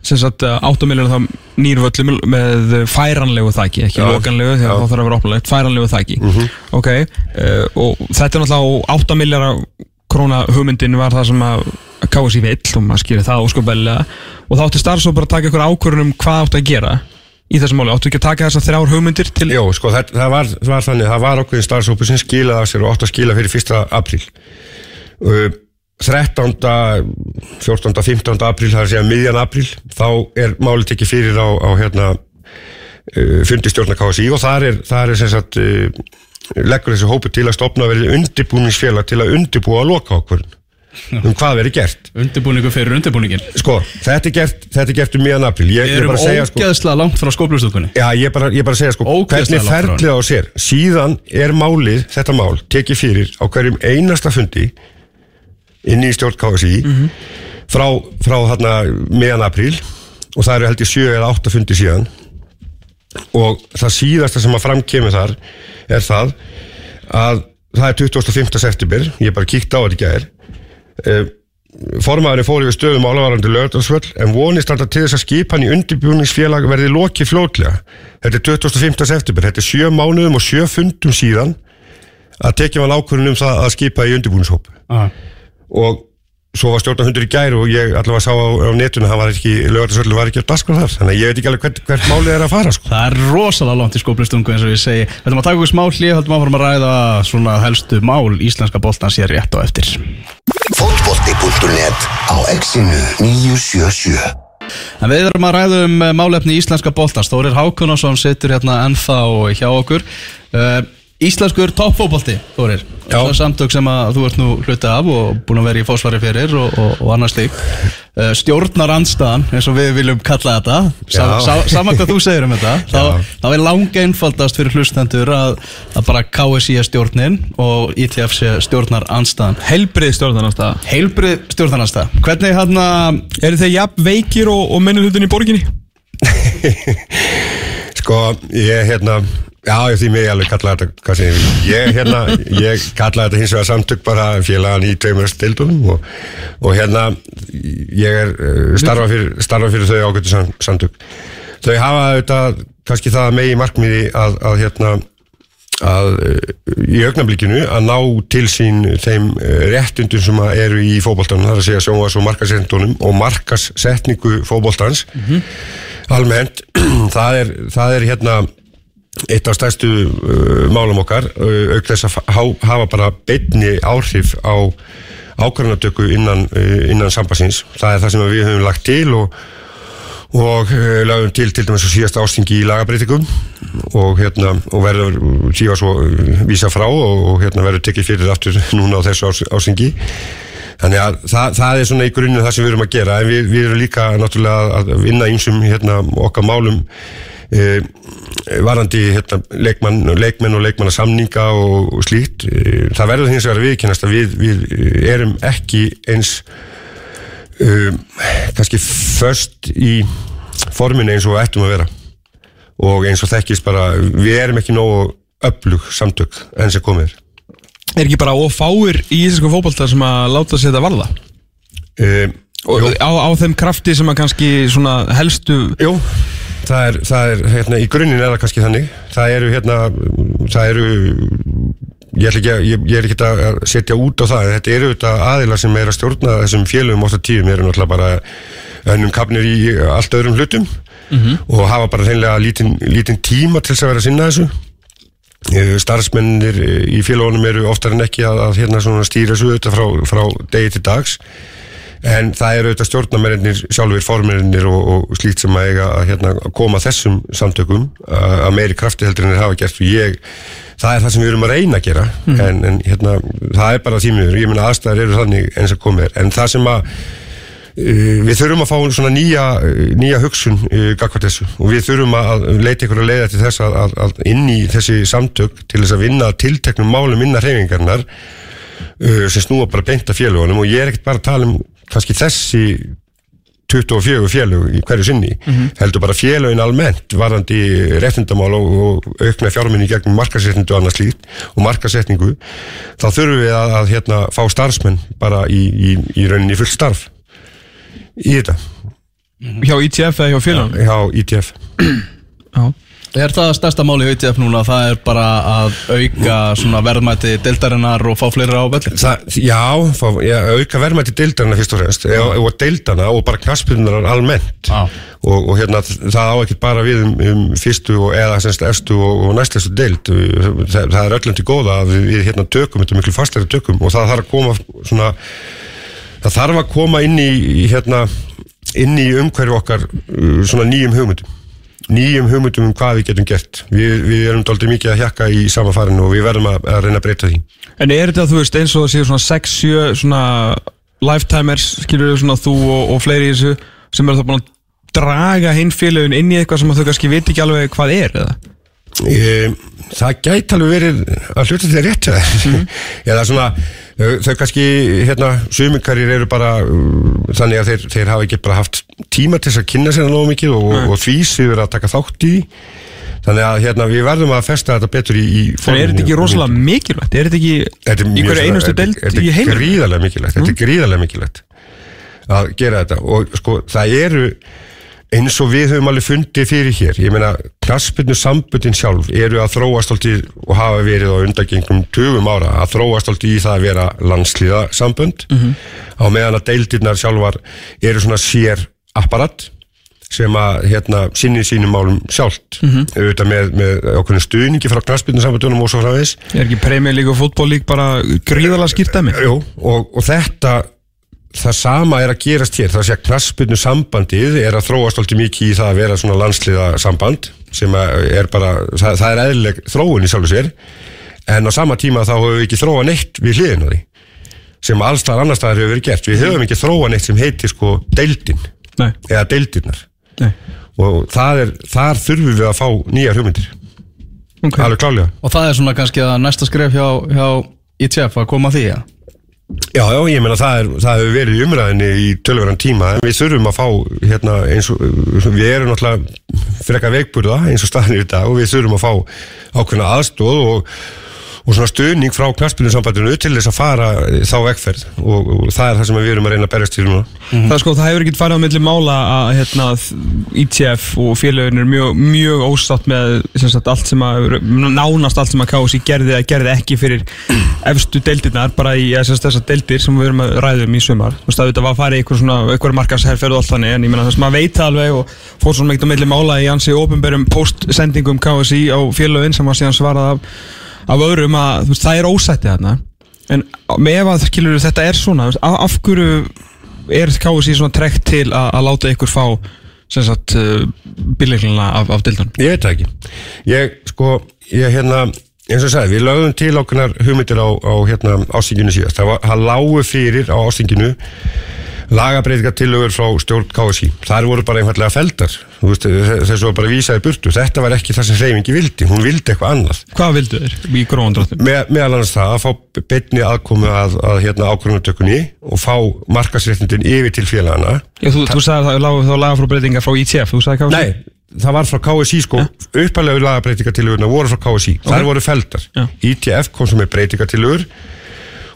sem sagt uh, 8 miljardar þá nýrvöllu með færanlegu þæki, ekki Já. lokanlegu þegar Já. þá þarf að vera opnulegt, færanlegu þæki ok, uh, og þetta er náttúrulega á 8 miljardar króna hugmyndin var það sem að KSI vill og maður skýri það óskapælega og þá átti starfsópar að taka ykkur ákvörðun um hvað átti að gera í þessum máli, áttu ekki að taka þessar þrjár hugmyndir til Jó, sko, það, það, var, það var þannig, það var okkur starfsópu sem skilaði af sér og átt að skila fyrir 1. apríl. Uh, 13. 14. 15. apríl, það er að segja miðjan apríl, þá er málið tekið fyrir á, á hérna, uh, fundi stjórnar KSI og þar er, þar er sagt, uh, leggur þessi hópu til að stopna verið undirbúningsfélag til að undirbúa að loka ákvörðun um hvað verið gert. Undirbúningu fyrir undirbúningin Sko, þetta er gert, þetta er gert um apríl. Ég, Við erum bara að segja, sko, ógeðslega langt frá skóplustökunni Já, ég bara, ég bara að segja sko, Ógeðslega hvernig langt frá ferlið á sér. Síðan er málið, þetta mál tekið fyrir á hverjum einasta fundi inn í stjórn KSI frá, frá þarna meðan apríl og það eru held ég sjö eða átta fundi síðan. Og það síðasta sem að framkemur þar er það að það er 25. september ég bara kíkti á þetta í gær uh, Formaðurinn fór yfir stöðum álavarandi lögdagsvöll en vonið standa til þess að skipan í undirbjúningsfélag verði lokið fljótlega. Þetta er 25. september, þetta er sjö mánuðum og sjö fundum síðan að tekja mann ákvörðun um það að skipa í undirbúningshóp. Aha. Og svo var stjórnarhundur í gær og ég allavega sá á, á netinu að hann var ekki, lögdagsvöll var ekki að daskra þar. Þannig að ég veit ekki alveg hvert, hvert málið er að fara sko. Það er rosalega langt í skóplustungu eins og ég segi Við ætlum að taka okkur smá hlið, ætlum að fara að ræða svona helstu mál íslenska boltans hér rétt á eftir Fótbolti.net á exinu 977 En við erum að ræða um málefni íslenska boltans Þórir Hákunarsson situr hérna ennþá hjá okkur uh, Íslenskur toppfótbolti, Þórir. Það er samtök sem að þú ert nú hluti af og búin að vera í fósvari fyrir og, og, og annars lík uh, Stjórnar andstaðan, eins og við viljum kalla þetta. Sa, Já. sa, Sama hvað þú segir um þetta. Þá, þá er langa einfaldast fyrir hlustendur að, að bara KSI er stjórnin og ITF sé stjórnar andstaðan helbrið stjórnarnasta Heilbrið stjórnarnarstað Hvernig hann að eru þeir jafn veikir og, og minnur hlutin í borginni? Sko, ég hérna Já, ég því mig alveg kalla þetta hvað sem ég, ég hérna, ég kalla þetta hins vegar samtök bara félagan í tveimur stildunum og, og hérna ég er uh, starfa fyrir, starfa fyrir þau ágættu sam, samtök. Þau hafa auðvitað kannski það megi markmiði að, að hérna að uh, í augnablikinu að ná til sín þeim uh, réttundum sem eru í fótboltanum, það er að segja sjónvars og markasetningunum og markassetningu fótboltans. Almennt það er, það er hérna eitt af stærstu uh, málum okkar uh, auk þess að hafa bara beinni áhrif á ákvarðanatöku innan, uh, innan sambassins það er það sem við höfum lagt til og, og uh, lagum til til dæmis á síðast ástingi í lagabreitingum og hérna og verður síðan svo uh, vísa frá og, og hérna verður tekið fyrir aftur núna á þessu ás, ástingi Þannig að það, það er svona í grunninn það sem við erum að gera. En við, við erum líka náttúrulega að vinna einsum hérna, okkar málum e, varandi hérna, leikmann, leikmenn og leikmannasamninga og, og slíkt. E, það verður hins vegar að viðkennast að við, við erum ekki eins um, kannski först í forminu eins og ættum að vera og eins og þekkist bara við erum ekki nógu öflug samtök enn sem komið er. Ekki bara ofáir í íslensku fótbolta sem að láta sér þetta varða? Um, á, á þeim krafti sem að kannski svona helstu Jú, það er, það er hérna, í grunninn er það kannski þannig. Það eru hérna, það eru ég, ætla ekki, ég, ég er ekki að setja út á það, þetta eru þetta aðilar sem er að stjórna þessum félögum 8 tíum eru náttúrulega bara önnum kapnir í allt öðrum hlutum og hafa bara hreinlega lítinn lítinn tíma til þess að vera að sinna þessu. Starfsmennir í félagunum eru oftar en ekki að, að hérna svona stýra þessu auðvitað frá, frá degi til dags en það eru auðvitað stjórnamennir sjálfur formennir og, og slíkt sem að eiga að hérna, koma þessum samtökum. Að, að meiri krafti heldur en þeir hafa gert. Og ég, það er það sem við erum að reyna að gera. En, en hérna, það er bara tímiður, ég meina aðstæður eru þannig eins og komið er, en það sem að Uh, við þurfum að fá svona nýja, nýja hugsun uh, gagvart þessu. Og við þurfum að leita ykkur að leiða til þess að, að, að inn í þessi samtök til þess að vinna að tilteknum málum innan reyfingarnar uh, sem snúa bara beint af félagunum og ég er ekkert bara að tala um kannski þessi 24 félög í hverju sinni heldur bara félögin almennt varandi réttindamál og, aukna fjárminni gegnum markasetningu og annað slíkt og markasetningu þá þurfum við að, að hérna, fá starfsmenn bara í, í, í rauninni fullt starf í þetta. Hjá ITF eða hjá félagum hjá ITF Já. Er það stærsta máli í ITF núna? Það er bara að auka svona verðmæti deildarinnar og fá fleira á Það, já, fá, já, auka verðmætti deildarna fyrst og fremst og, og deildana og bara knaspinnar almennt. Já. og, og hérna það á ekki bara við um, um fyrstu og eða semst efstu og, og næstlestu deild. Það, það er öllum til góða að við, við hérna tökum þetta miklu fastlega tökum og það þarf að koma svona það þarf að koma inn í í, hérna inn í umhverju okkar uh, svona nýjum hugmyndum nýjum hugmyndum um hvað við getum gert við, við erum doldið mikið að hjakka í sama farinu og við verðum að, að reyna að breyta því En er þetta, þú veist, eins og það séu svona 6-7 svona lifetimers, skilur við svona þú og, og fleiri í þessu sem eru það búin að draga hinn félögin inn í eitthvað sem að þau kannski veit ekki alveg hvað er eða? e, það gæti alveg verið að hluta til rétt mm. eða svona þau, þau kannski hérna, suminkarir eru bara uh, þannig að þeir, þeir hafa ekki bara haft tíma til þess að kynna sér nógu mikið og, og því séu að taka þátt í. Þannig að hérna, við verðum að festa þetta betur í, í En er þetta ekki rosalega mikilvægt? Er þetta ekki Þetta í hverju einustu þetta- deild þetta í er gríðarlega mikilvægt þetta er gríðarlega mikilvægt að gera þetta. Og sko það eru eins og við höfum alveg fundið fyrir hér ég meina knaspinu sambundin sjálf eru að þróast alltaf og hafa verið á undagengum 20 ára að þróast alltaf í það að vera landsliða sambund á meðan að deildirnar sjálfar eru svona sér apparat sem að hérna sinni sínum málum sjálft. Auðvitað með, með okkur stuðningi frá knaspinu sambundunum og svo framvegis. Er ekki League og fútból lík bara gríðalega skýrt dæmi? Jú, og, og þetta það sama er að gerast hér. Það sé að knaspinu sambandið er að þróast alltaf mikið í það að vera svona landsliða samband sem að er bara það, það er eðlileg þróun í sjálfu sér. En á sama tíma þá höfum við ekki þróa neitt við hliðin á því sem alls þar annars staðar hefur verið gert. Við höfum ekki þróa neitt sem heitir sko deildin Nei, eða deildirnar. Nei, og það er, þar þurfum við að fá nýjar hugmyndir. Ok. Alveg klálega Og það er svona kannski að næsta skref hjá, hjá ITF að koma að því ja? Já, já, ég meina það, það hefur verið umræðinni í tölverðan tíma en við þurfum að fá hérna eins og við erum náttúrulega frekar veikburða eins og staðin í þetta og við þurfum að fá ákveðna aðstóð og, og svona stuðning frá knaspinu til þess að fara þá vegferð. Og, og það er það sem við erum að reyna að berjast til núna. Það, er sko, það hefur ekkert farið á milli mála að hérna, ITF og félagin er mjög, mjög ósátt með sem sagt, allt sem að, nánast allt sem að KSI gerði eða gerði ekki fyrir efstu deildirnar, bara í þessar deildir sem við erum að ræðum í sumar. Þú veist að þetta var að fara í einhver svona, einhver markasherferð og allt þannig, en ég menna þess að maður veit það alveg og fór svona meitt á milli mála í ansi ofinberum postsendingum KSI á félagin sem var síðan svarað af, af öðrum að veist, það er ósættið þarna en ef að skilur þetta er svona veist, af, af hverju er KSI svona trekt til að, að láta ykkur fá sagt uh, bíleikluna af, af dildunum? Ég veit það ekki. Ég, sko, ég hérna, eins og sagði, við lögum til okkurnar hugmyndir á, á hérna ástinginu síðast. Það, var, það lágu fyrir á ástinginu lagabreitingar tillögur frá stjórn KSI þar voru bara einfallega feldar þess að bara vísaði burtu. Þetta var ekki það sem hreyfingi vildi, hún vildi eitthvað annað. Hvað vildu þeir í gróðandröndum? Me, meðal annars það að fá betni aðkomu að, að hérna, ákvörðunartökunni og fá markasréttindin yfir til félagana Já, þú, þú sagði að það var lagafróbreytingar frá ITF, þú sagði KSI? Nei, það var frá KSI sko, uppalega lagabreitingartillögurna voru frá KSI, okay. þar voru feldar Já. ITF kom sem er breytingartillögur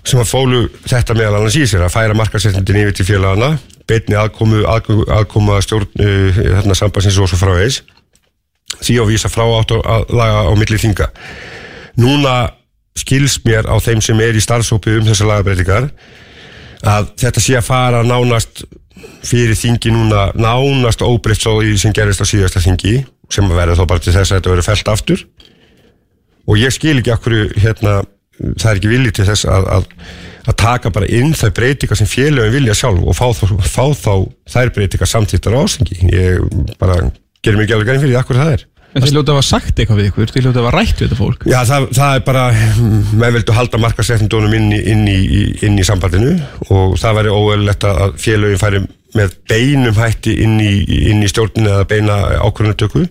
sem að fólu þetta meðal annars í sér að færa markasetnindin yfir til félagana beitni aðkomu, aðkomu, aðkomu að stjórn uh, hérna sambansins og svo frá eis því að vísa frá átt að laga á milli þinga. Núna skils mér á þeim sem er í starfsópi um þessar lagabreitingar að þetta sé að fara nánast fyrir þingi núna nánast óbreyft svo í sem gerist á síðasta þingi sem að verða þó bara til þess að þetta verður felt aftur. Og ég skil ekki okkur hérna það er ekki viljið til þess að, að, að taka bara inn þau breytingar sem félögum vilja sjálf og fá þá, fá þá þær breytingar samtýttar á ásengi ég bara gerir mér ekki alveg gæðin fyrir því akkur það er. En þið ljótið að sagt eitthvað við ykkur, þið ljótið að rætt við þetta fólk. Já, það, það er bara, með vildu halda markasetnindónum inn, inn, inn í sambandinu og það væri óverulegt að félögin færi með beinum hætti inn í, í stjórninu eða beina ákvörðunatöku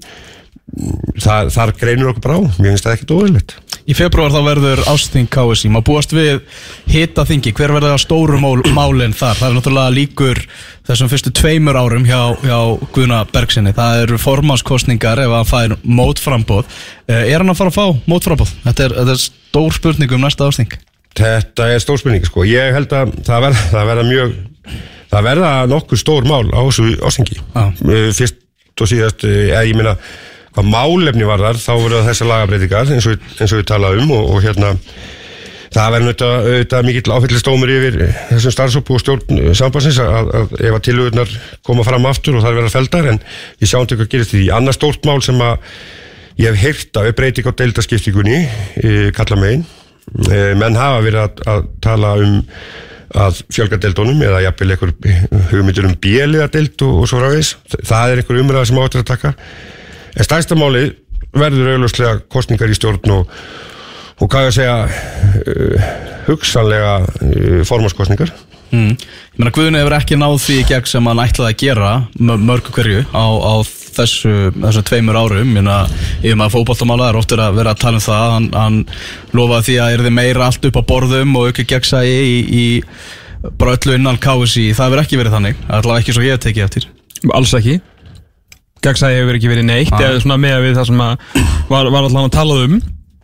það, þar greinur okkur brá, mér finnst það ekkert óverulegt Í februar þá verður ásting KSI, maður búast við hita þingi, hver verður það stóru mál, málinn þar? Það er náttúrulega líkur þessum fyrstu tveimur árum hjá, hjá Guðna Bergsinni, það eru formánskostningar ef hann fær mótframbóð eh, er hann að fara að fá mótframbóð? Þetta er, þetta er stór spurning um næsta ásting. Þetta er stór spurning, sko, ég held að það verða, það verða mjög það verða nokkur stór mál á þessu ástingi. Ah. fyrst og síðast, eh, ég minna hvað málefni var þar þá verður þessar lagabreitingar eins og, eins og við talaðum og, og hérna það verður auðvitað mikill áfyllistómur yfir þessum starfsópu og stjórn sambansins að, að ef að tilvöðunar koma fram aftur og það verður feldar en við sjáum til hvað gerist því. Annars stórt mál sem að ég hef heyrt að breyting á deildaskiptingunni e, kalla megin e, menn hafa verið að, að tala um að fjölga deildónum eða jafnvel einhver hugmyndur um bjeliða deild og, og svo ráðis það er einhver umræða sem áttur að taka En stærstamáli verður auðvitslega kostningar í stjórn og, og hvað ég segja uh, hugsanlega uh, formaskostningar. Mm. Ég meina Guðun hefur ekki náð því gegn sem hann ætlaði að gera mörgu hverju á, á þessu, þessu tveimur árum. Ég meina fókbaltamála er oftur að vera að tala um það. Hann, hann lofaði því að er þið meira allt upp á borðum og ekki gegnsægi í, í bara öllu innan KSI. Það hefur ekki verið þannig. Allavega ekki svo ég að tekið eftir. Alls ekki. Gagsæði hefur ekki verið neitt ah. eða svona með við það sem var, var alltaf að tala um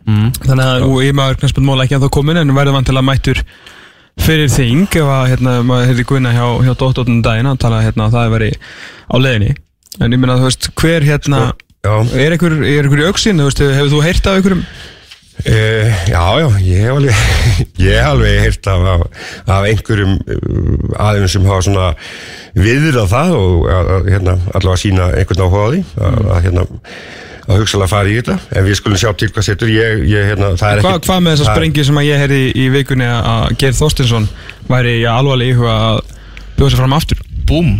mm. þannig að ég maður knæspil móla ekki að það komin en verður vantilega mættur fyrir þing ef að hérna, maður hefði guina hjá, hjá dóttóttunum daginn að tala hérna, að það hefur verið á leðinni en ég minna að þú veist hver hérna sko, er einhver í auksin hefur þú heyrt af einhverjum Uh, já, já, ég hef alveg ég hef alveg heyrt af, af, af einhverjum uh, aðeins sem hafa svona viður á það og að, að, hérna, allavega sína einhvern áhuga á því að, að hérna að hugsalega fara í þetta, en við skulum sjá til hvað setur. Ég, ég hérna, það er ekki Hvað hva með þessa sprengi sem að ég heyrði í vikunni að Geir Þorstinsson væri alvarlega íhuga að bjóða sér fram aftur? Búm!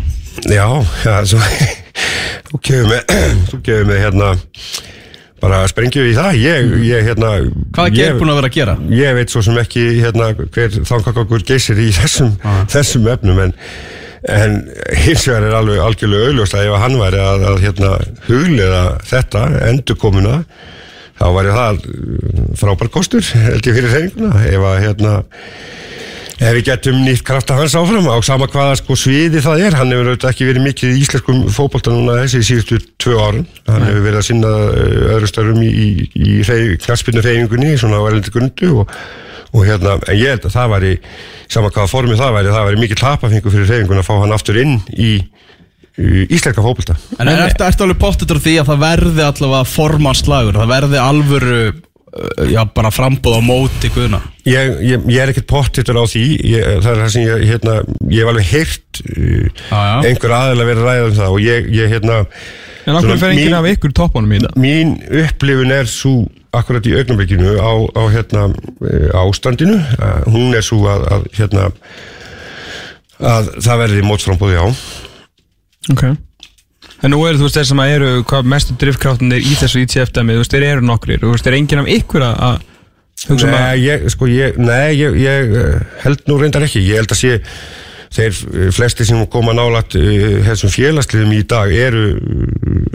Já, já, svo þú kefur með, þú kefur með hérna bara sprengjum í það ég, ég, hérna, hvað er Geir búin að vera að gera? ég veit svo sem ekki hérna, hver þangakangur geysir í þessum, ah. þessum efnum en, en hins vegar er alveg algjörlega auðljóst að ef hann væri að, að hérna, hugliða þetta endurkomuna þá væri það frábær kostur held ég fyrir þeirringuna ef að hérna Ef við getum nýtt krafta hans áfram á sama hvaða sko sviði það er, hann hefur auðvitað ekki verið mikið í íslenskum fótbolta núna þessi síðustu tvö árum, hann hefur verið að sinna uh, öðru störfum í, í, í reyf, knarspinnu reyfingunni, svona á erlendi grundu og, og hérna, en ég held að það væri, sama hvaða formið það væri, það væri mikið tapafengu fyrir reyfingun að fá hann aftur inn í, í íslenska fótbolta. En er þetta alveg pottitur því að það verði allavega formanslagur, það verði alvöru uh, já, bara frambóð á móti guðna Ég, ég, ég er ekkert pottittur á því, ég, það er það sem ég, hérna, ég hef alveg heyrt uh, já. einhver aðeila verið ræða um það og ég, ég hérna, En okkur fer enginn af ykkur toppunum í þetta? Mín upplifun er svo akkurat í augnablikinu á, á hérna eh, ástandinu, uh, hún er svo að, að hérna að það verði mótsframbóði á Ok. En nú eru þú veist þeir sem að eru hvað mestu driftkraftinir í þessu ITF-dæmi þú veist þeir eru nokkrir, þú veist þeir er enginn af ykkur að- að hugsa Nei, ég, sko, ég, nei ég, ég eh, held nú reyndar ekki, ég held að sé þeir eh, flesti sem koma nálat uh, þessum félagsliðum í dag eru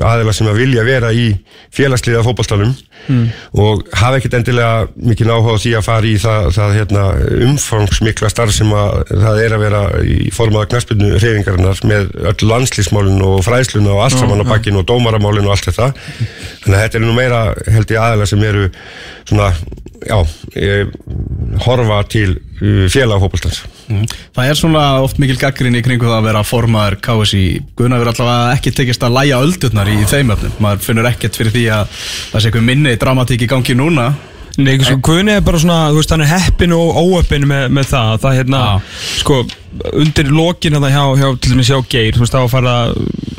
aðeila sem að vilja vera í félagsliða fótballtalum og hafa ekkert endilega mikið náhuga á því að fara í það, það hérna, umfangsmikla starf sem að það er að vera í formaða knarspilnu reyfingarinnar með öll landslísmálin og fræðsluna og allt saman á bakkin og dómaramálin og allt þetta. Þannig að þetta er nú meira held ég aðeila sem eru svona, já, eh, horfa til uh, félagafótballtans Það er svona oft mikil gaggrinni í kringu það að vera formaður KSI Guðna verður allavega ekki tekist að læja öldurnar í þeim öfnum maður finnur ekkert fyrir því að það sé eitthvað minni dramatík í gangi núna. Nei, sko, Guðni er bara svona, þú veist, hann er heppin og óöppin með, með það, það hérna, Já. sko, undir lokin að það hjá, hjá, til dæmis hjá Geir, þú veist, að fara, veist,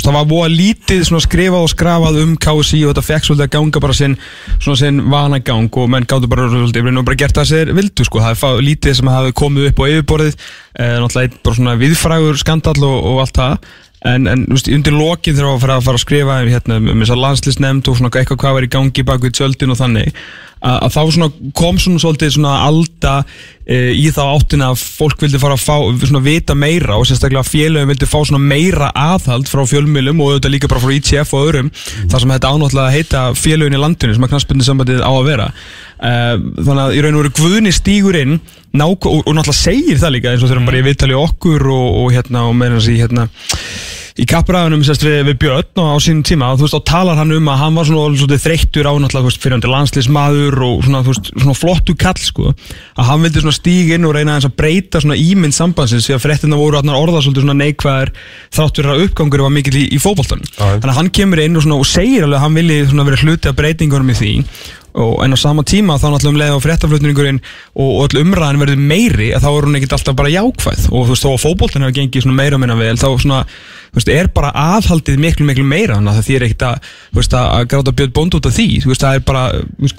það var búið lítið svona skrifað og skrafað um KSI og þetta fekk svolítið að ganga bara sinn, sinn vanagang og menn gáttu bara, svolítið, og bara gert það sér vildu, sko, það er lítið sem hafi komið upp á yfirborðið, eh, náttúrulega bara svona viðfrægur skandall og, og allt það, En, en veist, undir lokin þegar það var að fara að, að skrifa hérna, um þess að landslisnefnd og svona eitthvað hvað var í gangi bak við tjöldin og þannig að, þá svona kom svona svolítið svona alda e, í þá áttina að fólk vildi fara að fá, svona vita meira og sérstaklega félögum vildi fá svona meira aðhald frá fjölmjölum og auðvitað líka bara frá ITF og öðrum. Þar sem þetta ánáttúrulega að heita félögin í landinu sem að knastbyrni sambandið á að vera. Uh, þannig að í raun og veru Guðni stígur inn og, og náttúrulega segir það líka eins og þegar hann bara í viðtali okkur og, og hérna og hans í hérna í kappræðunum við, við Björn og á sínum tíma og þú veist, þá talar hann um að hann var svona svolítið þreyttur á náttúrulega, þú veist, fyrir hann til landslýsmaður og svona, veist, svona flottu kall, sko. Að hann vildi svona stíg inn og reyna aðeins að breyta svona ímynd sambandsins því að fréttina voru orða svona neikvæðar þrátt fyrir að uppgangur var mikill í, í fótboltanum. Já. þannig að hann kemur inn og, svona, og segir alveg að hann vilji svona vera hluti af breytingunum í því. Og en á sama tíma þá náttúrulega um leið á fréttaflutningurinn og, og umræðin verður meiri að þá er hún ekkert alltaf bara jákvæð. Og þú veist þó að fótboltin hefur gengið svona meira og minna vel þá svona veist, er bara aðhaldið miklu miklu meira þannig að það þýr ekkert að, veist, að, að gráta björn bónd út af því. Þú veist, það er bara,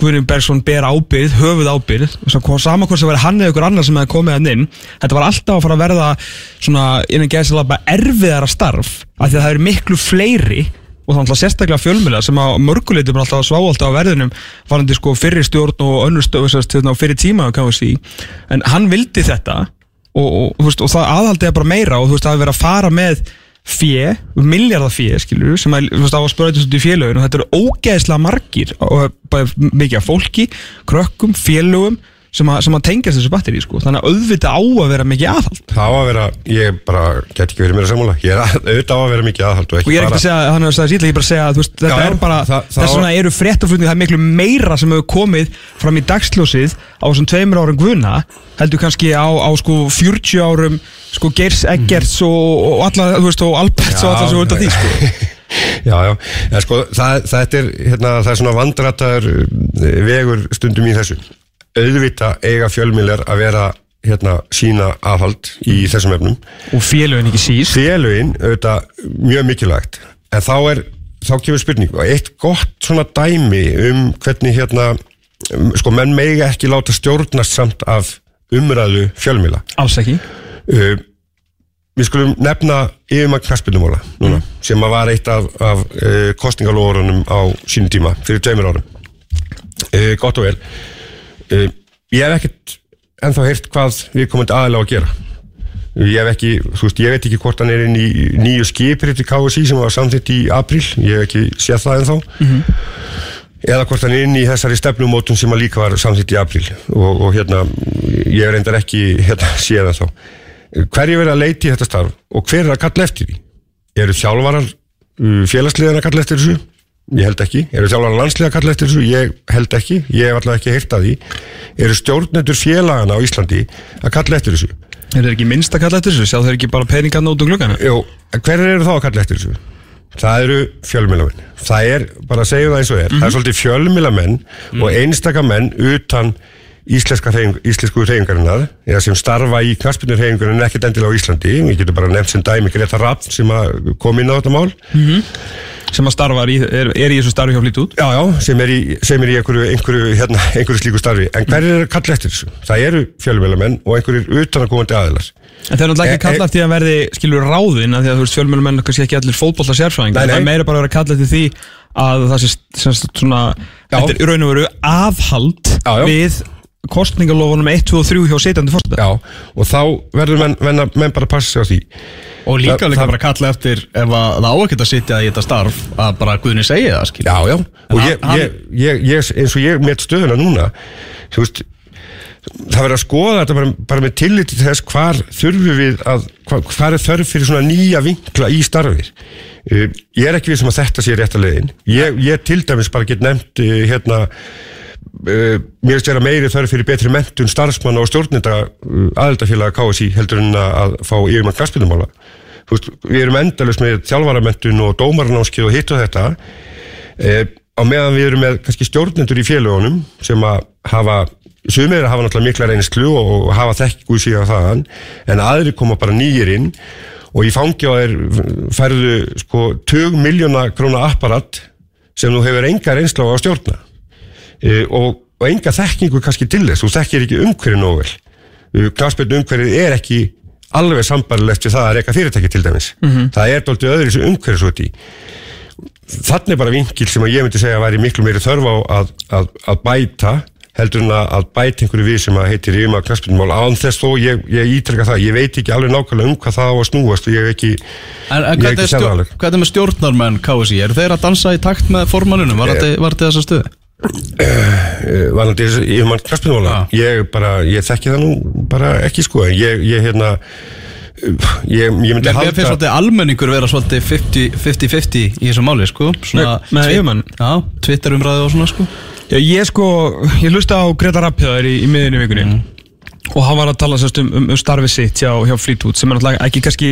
Guðrún Bergson ber ábyrð, höfuð ábyrð þú veist, hvað- sama hvort sem verið hann eða ykkur annar sem hefði komið hann inn þetta var alltaf að fara að verða svona, innan gæðslega bara erfiðara starf af því að það eru miklu fleiri og þannig að sérstaklega fjölmjöla sem á mörguleiti bara alltaf svávalda á verðinum varandi sko fyrir stjórn og önnur stjórn og fyrir tíma á KSI en hann vildi þetta og, og, veist, og það aðhaldi bara meira og þú veist það er verið að fara með fjö, miljardar fjö skilur sem að, veist, á að spöra þetta út í félögin og þetta eru ógeðslega margir og bara mikið af fólki, krökkum, félögum sem að, sem að tengjast þessu batteri sko. þannig að auðvitað á að vera mikið aðhald. Það á að vera, ég bara get ekki verið mér að sammála. Ég er að, auðvitað á að vera mikið aðhald og og ég er ekki bara að segja að hann er sýtla, ég bara að segja að veist, þetta Já, já, er bara, það- það þess vegna eru fréttaflutning það er miklu meira sem hefur komið fram í dagsljósið á þessum tveimur árum guðna heldur kannski á, á sko 40 árum sko Geirs Eggerts og, og alla, þú veist, og Alberts og alla sem voru undan því sko. Já, já, en sko það, það, er, hérna, það er svona vandrataður vegur stundum í þessu auðvita eiga fjölmiðlar að vera hérna sína aðhald í þessum efnum. Og félögin ekki síst. Félögin auðvitað mjög mikilvægt. En þá er, þá kemur spurning og eitt gott svona dæmi um hvernig hérna um, sko menn megi ekki láta stjórnast samt af umræðu fjölmiðla. Alls ekki. Uh, við skulum nefna yfirmagn knaspinumóla núna, sem að var eitt af, af uh, kostningalórunum á sínum tíma fyrir tveimur árum. Uh, gott og vel uh, ég hef ekkert ennþá heyrt hvað við komum aðalega að gera. Ég hef ekki, þú veist, ég veit ekki hvort hann er inn í nýju skipir til KSI sem var samþitt í april, ég hef ekki séð það ennþá. Eða hvort hann er inn í þessari stefnumótun sem að líka var samþýtt í apríl. Og, og hérna, ég reyndar ekki hérna séðan þá hverju verið að leiti í þetta starf og hver er að kalla eftir því? Eru þjálfarar uh, félagsliðan að kalla eftir þessu ég held ekki, eru þjálfarar landsliða að kalla eftir þessu? Ég held ekki, ég hef alltaf ekki heyrt að því. Eru stjórnendur félagana á Íslandi að kalla eftir þessu? Er þeir ekki minnst að kalla eftir þessu? Sjá þeir ekki bara peningarna út um glukkana? Jú, en hver eru þá að kalla eftir þessu? Það eru fjölmilamenn. Það er, bara segja það eins og er, það er svolítið fjölmilamenn og einstaka menn utan íslenska hreyfing, íslensku hreyfingarinnar eða sem starfa í knaspinu hreyfingarinn ekkert endilega á Íslandi, við getum bara nefnt sem dæmi Greta Rapp sem kom inn á þetta mál Sem að starfa í, er, er í þessu starfi hjá flýt út? Já, já, sem er í, sem er í einhverju, einhverju, hérna, einhverju slíku starfi en hver er að kalla eftir þessu? Það eru fjölmilamenn og einhverjir utan að komandi aðilar En þeir eru náttúrulega ekki E- að kalla e- eftir að verði, skilur, ráðinn að því að þú veist, fjölmjölumenn er kannski ekki allir fótbolta sérfræðingar. Það er meira bara að vera að kalla eftir því að það sé svona, þetta er í raun og veru aðhald Já, já. við kostningalofunum 1, 2 og 3 hjá setjandi fórstæða Já, og þá verður menn, menn, menn bara að passa sig á því Og líka líka bara kalla eftir ef að það á að sitja í þetta starf að bara Guðni segi það skil Já, já, og ég, ég, ég, ég, eins og ég met stöðuna núna, þú veist, það verður að skoða þetta bara, bara með tilliti til þess hvar þurfum við að, hvar, hvar er þörf fyrir svona nýja vinkla í starfið. Uh, ég er ekki við sem að þetta sé rétt að leiðin. Ég, ég til dæmis bara get nefnt uh, hérna, uh, mér veist vera meiri þörf fyrir betri mentun starfsmanna og stjórnenda uh, aðeldafélaga KSI heldur en að, að fá yfirmann veist, við erum endalust með þjálfaramentun og dómarnámskið og hitt og þetta. E, á meðan við erum með kannski stjórnendur í félagunum sem að hafa sumir hafa náttúrulega mikla reynslu og, hafa þekku síðan þaðan en aðri koma bara nýjir inn og í fangi á þeir færðu sko 20 miljóna króna apparat sem þú hefur enga reynslu á að stjórna e, og, og enga þekkingu kannski til þess, þú þekkir ekki umhverju nógu vel. Knafspilnu umhverju er ekki alveg sambarlegt við það að reyka fyrirtæki til dæmis. Það er doldið öðru sem umhverju svo í þannig bara vinkil sem að ég myndi segja að væri miklu meiri þörf á að, að, að bæta heldur en að, bæta einhverju við sem að heitir yfirmaður knastbyrnumál án þess þó ég, ég ítreka það, ég veit ekki alveg nákvæmlega um hvað það á að snúast og ég hef ekki En, en Ég er með stjórnarmenn KSI? Eru þeir að dansa í takt með formannunum? Var þetta var þetta þessa stöðu? Uh, varandi yfirmann knastbyrnumála ég bara, ég þekki það nú bara ekki sko, en ég, ég hérna ég, ég myndi Mér mér finnst halda svolítið almenningur vera svolítið 50 50-50 í þessu máli sko. Svona Með- yfirmann? Twitter umræðu og svona sko. Já, ég sko, ég hlusta á Greta Rappjöðar í, í miðinni vikunni og hann var að tala sérst um, um, um starfi sitt hjá, hjá Fleetwood sem er náttúrulega ekki kannski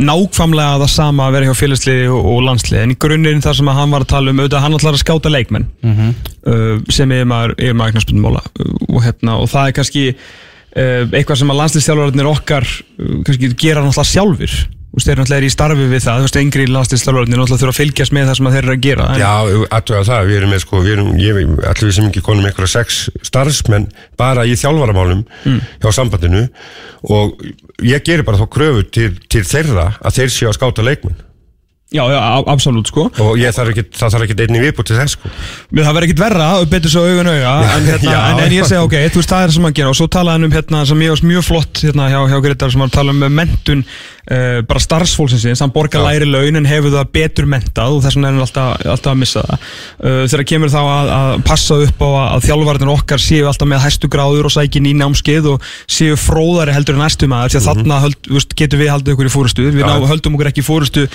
nákvæmlega það sama að vera hjá félagsliði og, og landsliði. En í grunninn það sem hann var að tala um auðvitað hann ætlar að skáta leikmenn uh, sem er maður, maður knarspundumóla og, hérna, og það er kannski uh, eitthvað sem að landsliðstjálfararnir okkar uh, kannski gera náttúrulega sjálfur Þú veist, þeir náttúrulega í starfi við það, þú veist, yngri landsliðstjálfararnir náttúrulega þurfa að fylgjast með það sem þeir eru að gera en, Já, aðtöða það, við erum með sko, við erum, ég, allir við sem ekki konum einhverja sex starfsmenn bara í þjálfaramálum hjá sambandinu og ég gerir bara þá kröfu til, til þeirra að þeir séu að skáta leikmenn. Já, já, absolutt sko. Og ég þarf ekki, það þarf ekki einni viðbútt til þess sko. Mér það verður ekkit verra, betur svo augun auga en, hérna, Já. en, en ég segi ok, þú veist það er sem að gera og svo talaði hann um hérna sem ég varst mjög flott hérna hjá, hjá Gretar sem var að tala um mentun uh, bara starfsfólksins, hann borgar læri laun en hefur það betur mentað og þess vegna er hann alltaf, alltaf að missa það. Uh, þegar kemur þá að, að passa upp á að, að þjálfarnir okkar séu alltaf með hæstu gráður og sækin í námskeið og séu fróðari heldur en næstu maður því að þarna höld, veist, getum við haldið okkur í fórustu við ná, höldum okkur ekki í fórustu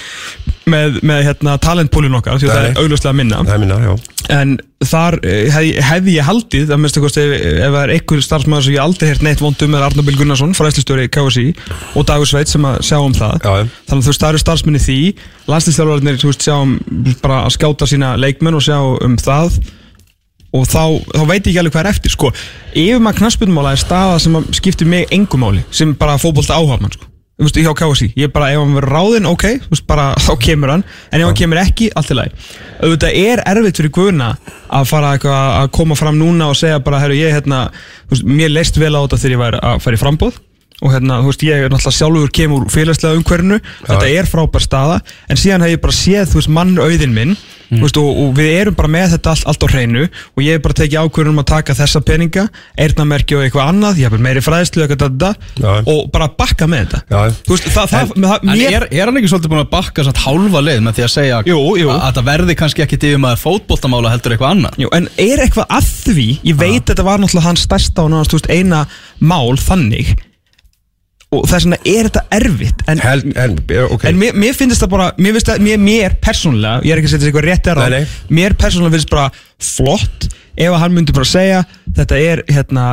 með, með hérna, talentpólun okkar því að það er augljóslega minna. Það er minna, já. En þar eh, hef, hefði ég haldið að minnst eitthvað ef, ef það er einhver starfsmæður sem ég aldrei heyrt neitt vondum er Arnar Bill Gunnarsson, fræðslistjóri KSI og Dagur Sveit sem að sjá um það. Já, þannig að þú eru starfsmenni því. Veist, sjá um bara að skáta sína leikmenn og sjá um það. Og þá, þá veit ég ekki alveg hvað er eftir sko, yfir maður knaspunumála er staða sem skiptir mig engum máli sem bara fótbolta áhafmann sko Þú veist, hjá KSI, ég bara, ef hann verður ráðinn, ok, þú veist, bara, þá kemur hann. En ef hann kemur ekki, allt í lagi. Auðvitað er erfitt fyrir Guðna að fara eitthvað að koma fram núna og segja bara, herru, ég, hérna, þú veist, mér leist vel á þetta þegar ég væri að fara í frambóð og hérna, þú veist, ég er náttúrulega sjálfur kemur félagslega umhverfinu, þetta er frábær staða. En síðan hef ég bara séð, þú veist, mannauðin minn mm. veist, og, og við erum bara með þetta allt, allt á hreinu og ég hef bara tekið ákvörðunum að taka þessa peninga eirnamerki og eitthvað annað, ég hef meiri fræðslu og bara bakka með þetta Já. Þú veist, það, það, það, En mér, er, er hann ekki svolítið búin að bakka satt hálfa leið með því að segja Jú, jú. að það verði kannski ekki yfir maður fótboltamála heldur eitthvað annað Jú, en er eitthvað að því ég veit að þetta var náttúrulega hans stærsta og náttúrulega eina mál þannig og þess vegna er þetta erfitt en, Held, en, ok en mér, mér finnst þetta bara mér, finnst það, mér, mér persónulega, ég er ekki að setja eitthvað rétt er nei. mér persónulega finnst bara flott ef að hann myndi bara segja þetta er hérna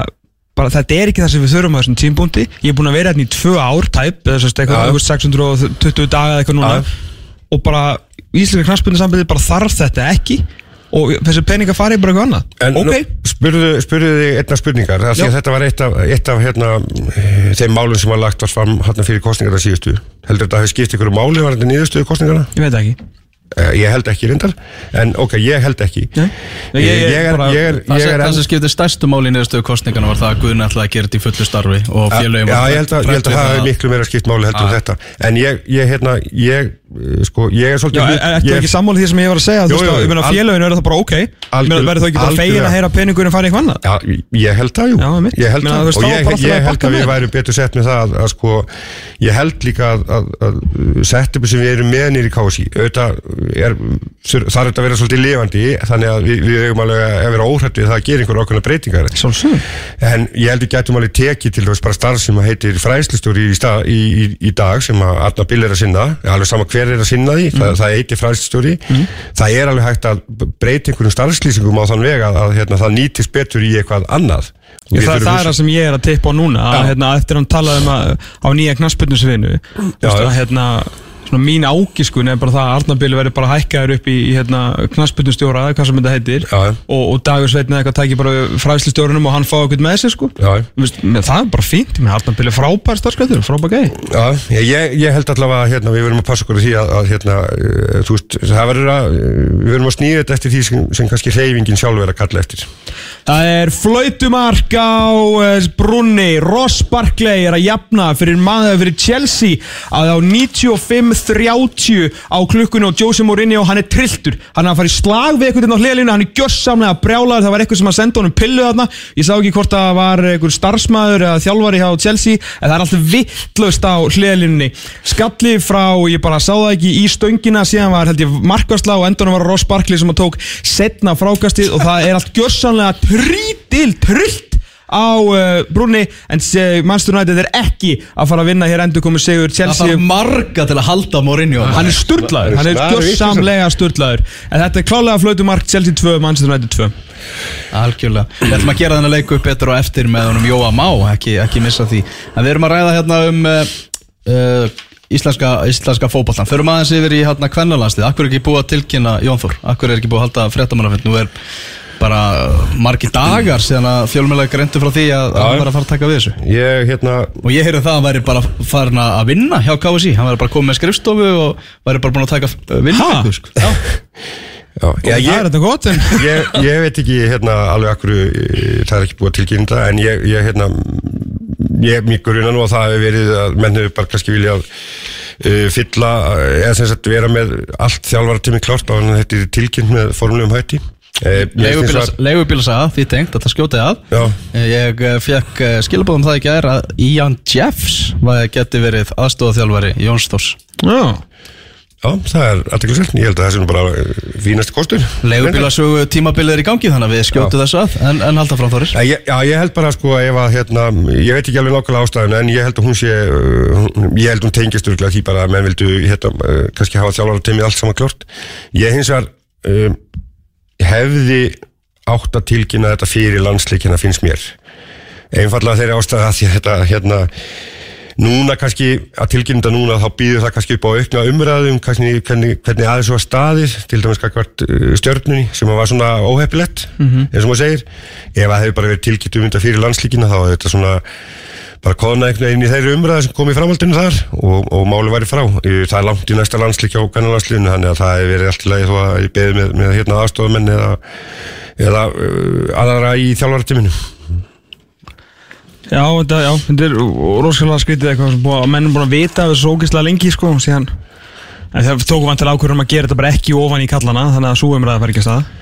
bara, þetta er ekki það sem við þurfum á þessum tímbúndi ég er búin að vera hérna í tvö ár tæp eða svo eitthvað, Já. þú veist, 620 daga eða eitthvað núna Já. og bara Ísleika knarspundin bara þarf þetta ekki og þessi peninga farið bara eitthvað annað? En ok, nú, spurðu, spurðu þig einna spurningar. Þetta var eitt af, eitt af hérna, eh, þeim málum sem var lagt var fram hérna fyrir kostningarna síðustu. Heldur þetta að hafi skipt ykkur máli var þetta niðurstöðu kostningarna? ég veit það ekki. Uh, ég held ekki reyndar. En ok, ég held ekki. Nei. Eh, Ég- ég- ég er, bara- ég er, Það ég er það enn- sem skiptir stærstu máli í niðurstöðu kostningana var það að Guðni ætlaði að gera þetta í fullu starfi og Já, félögum já, ég held að, ég held að það hefur miklu meira skipt máli heldur en Já. þetta. En ég, ég, hérna, ég, eh, sko, ég er Já, svolítið er, ertu ég, ekki sammáli því sem ég var að segja? Jú, jú, að, ég meina al- félaginu er það bara ok ég Algjör- verður þá ekki bara fegin algjörlega. að heyra peningurinn farið eitthvað annað? Já, ég held það, jú. Já, einmitt. Ég held Meina, það. þú veist, Og þá ég, bara alltaf ég að held bakka að við með. værum betur sett með það að, að sko, ég held líka að, að, að setupi sem við erum með nýri KSI auðvitað er, þur- þarf þetta að vera svolítið lifandi þannig að við, við eigum alveg að vera óhrætt við það að gera einhverja ákveðna breytingar. Sjálfsög En ég held við gætum alveg tekið til þess bara starf sem að heitir fræðslustjóri í, stað, í, í, í dag sem að Arna Bill er að sinna, alveg sama hver er að sinna því, það, það heitir fræðslustjóri. Það er alveg hægt að breyta einhverjum starfslýsingum á þann veg að, að hérna, það nýtist betur í eitthvað annað. Við Það, það er það sem ég er að tippa á núna að, hérna, eftir að hann talaði um að á nýja knassbyrnusvinu Já. hérna, svona mín ágiskun er bara það að Arnabili verður bara hækkaður upp í, í hérna, knassbyrnustjóra eða hvað sem þetta heitir Já. og, og Dagur Sveitna eitthvað tækir bara fræðslustjórunum og hann fá eitthvað með sér sko Já. Vist, það er bara fínt, Arnabili er frábær starfskvæður, frábær gæði Já, ég, ég- held allavega að hérna, við verum að passa okkur því að, að hérna, uh, þú veist, það verður að, uh, við verum að snýða þetta eftir því sem, sem kannski hreyfingin sjálf er að kalla eftir. Það er flautumark á uh, brunni Ross Barkley er að jafna fyrir, maður, fyrir Chelsea að á 95-30 á klukkunni og Jose Mourinho hann er trilltur. Hann er að fara í slag við eitthvað á hliðalínu hann er gjörsamlega brjálaður. Það var eitthvað sem að senda honum pillu þarna. Ég sá ekki hvort það var einhver starfsmæður eða þjálfari hjá Chelsea en það er alltaf vittlust á hliðalínunni skalli frá, ég bara sá það ekki í stöngina síðan var held ég markvarsla og endanum var Ross Barkley sem að tók setna frákastið og það er allt gjörsamlega trítil trillt á uh, brunni en uh, Manchester United er ekki að fara að vinna hér endur komið sigur Það Chelsea. þarf marga til að halda Mourinho. Hann er sturlaður, hann er Snari gjörsamlega sturlaður. En þetta er klálega flautumark Chelsea 2, Manchester United 2 Algjörlega. Við ætlum að gera þennan leiku upp betur og eftir með honum Jóa Má, ekki, ekki missa því. En við erum að ræða hérna um uh, uh, íslenska, íslenska fótboltan Förum aðeins yfir í hérna kvennalandslið Akkur er ekki búið að tilkynna Jón Þór? Akkur er ekki búið að halda fréttamannafinn Nú er bara margi dagar síðan að fjölmjölega greintu frá því að, að hann var að fara að taka við þessu Ég, hérna, Og ég heyrði það að hann væri bara farin að vinna hjá KSI Hann væri bara komið með skrifstofu og væri bara búin að taka vinna Ha? ykkur, sko. Já. já, já, það er ég, þetta gott en ég, ég veit ekki hérna alveg akkur það er ekki búið að tilkynna en ég, ég hérna ég mjög gruna nú að það hefur verið að menn hefur bara kannski vilja uh, fylla, uh, eða sem sagt vera með allt þjálfara tími klárt á hann þetta er tilkynnt með formulegum hætti uh, Leigubílasaga, því tengt að það skjóti að. Já. Ég uh, fekk skilabóðum það ekki að að Ian Jeffs var geti verið aðstofaþjálfari Jóns Þórs. Já. Já, það er aðteklisvægt, ég held að það sé nú bara fínasti kostur. Leigubílasögu tímabilið er í gangi þannig að við skjótu þessu að en, en halda frá Þóris Já, ég, ég held bara sko ef að hérna, ég veit ekki alveg nákvæmlega ástæðuna en ég held að hún sé, ég held hún tengist örgulega því bara að menn vildu hérna, kannski hafa þjálfara Ég hefði átt að tilkynna þetta fyrir landsleikina finnst mér. Einfallega þeirri ástæða að þetta hérna, núna kannski að tilkynna þetta núna þá býður það kannski upp á aukna umræðum kannski hvernig, hvernig aðeins var staðið til dæmis kakvart stjörnunni sem var svona óheppilegt eins og maður segir ef það hefur bara verið tilkynnt um þetta fyrir landslíkina þá hefur þetta svona bara kona einhvern veginn í þeirri umræðu sem kom í framhaldinu þar og, og máli væri frá. Það er langt í næsta landslík á kannanlandsliðinu þannig að það hefur verið allt í lagi þó að ég beði með, með hérna aðstofamenn eða, eða uh, aðra í þjálfaratíminu. Já, þetta, já, þetta er rosalega skrítið eitthvað sem búið, að menn er búin að vita af þessu ógeðslega lengi sko, síðan það tókum vantilega ákvörðum að gera þetta bara ekki ofan í kallana Þannig að svo umræða fær ekki að staða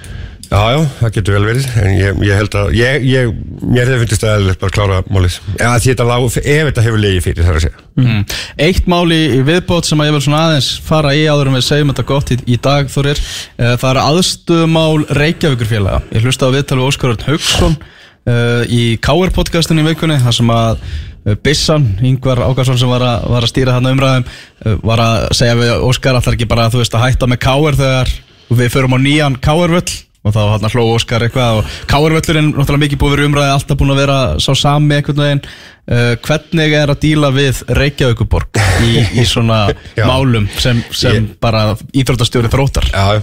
Já, já, það getur vel verið en ég, ég held að, ég, ég, mér hefði fundist að eða bara klára málið. Ja, þetta lág, ef þetta hefur legið fyrir þar að segja. Mm. Eitt máli viðbót sem að ég vil svona aðeins fara í áður en við segjum þetta gott í, í dag Þorir uh, Það er aðstöðumál Reykjavíkurfélaga. Ég hlusta á viðtal við Óskar Örn Haugsson uh, í KR podcastinu í vikunni þar sem að uh, Bissan, Ingvar Ákarsson sem var, a, var að stýra þarna umræðum var að segja við Óskar allar ekki bara þú veist að hætta með KR þegar við förum á nýjan KR-völl og þá hann hló Óskar eitthvað og KR-völlurinn náttúrulega mikið búið umræði alltaf búin að vera sá sami veginn. Uh, hvernig er að díla við Reykjavíkuborg í, í svona málum sem, sem Ég- bara íþróttastjóri þróttar? Já,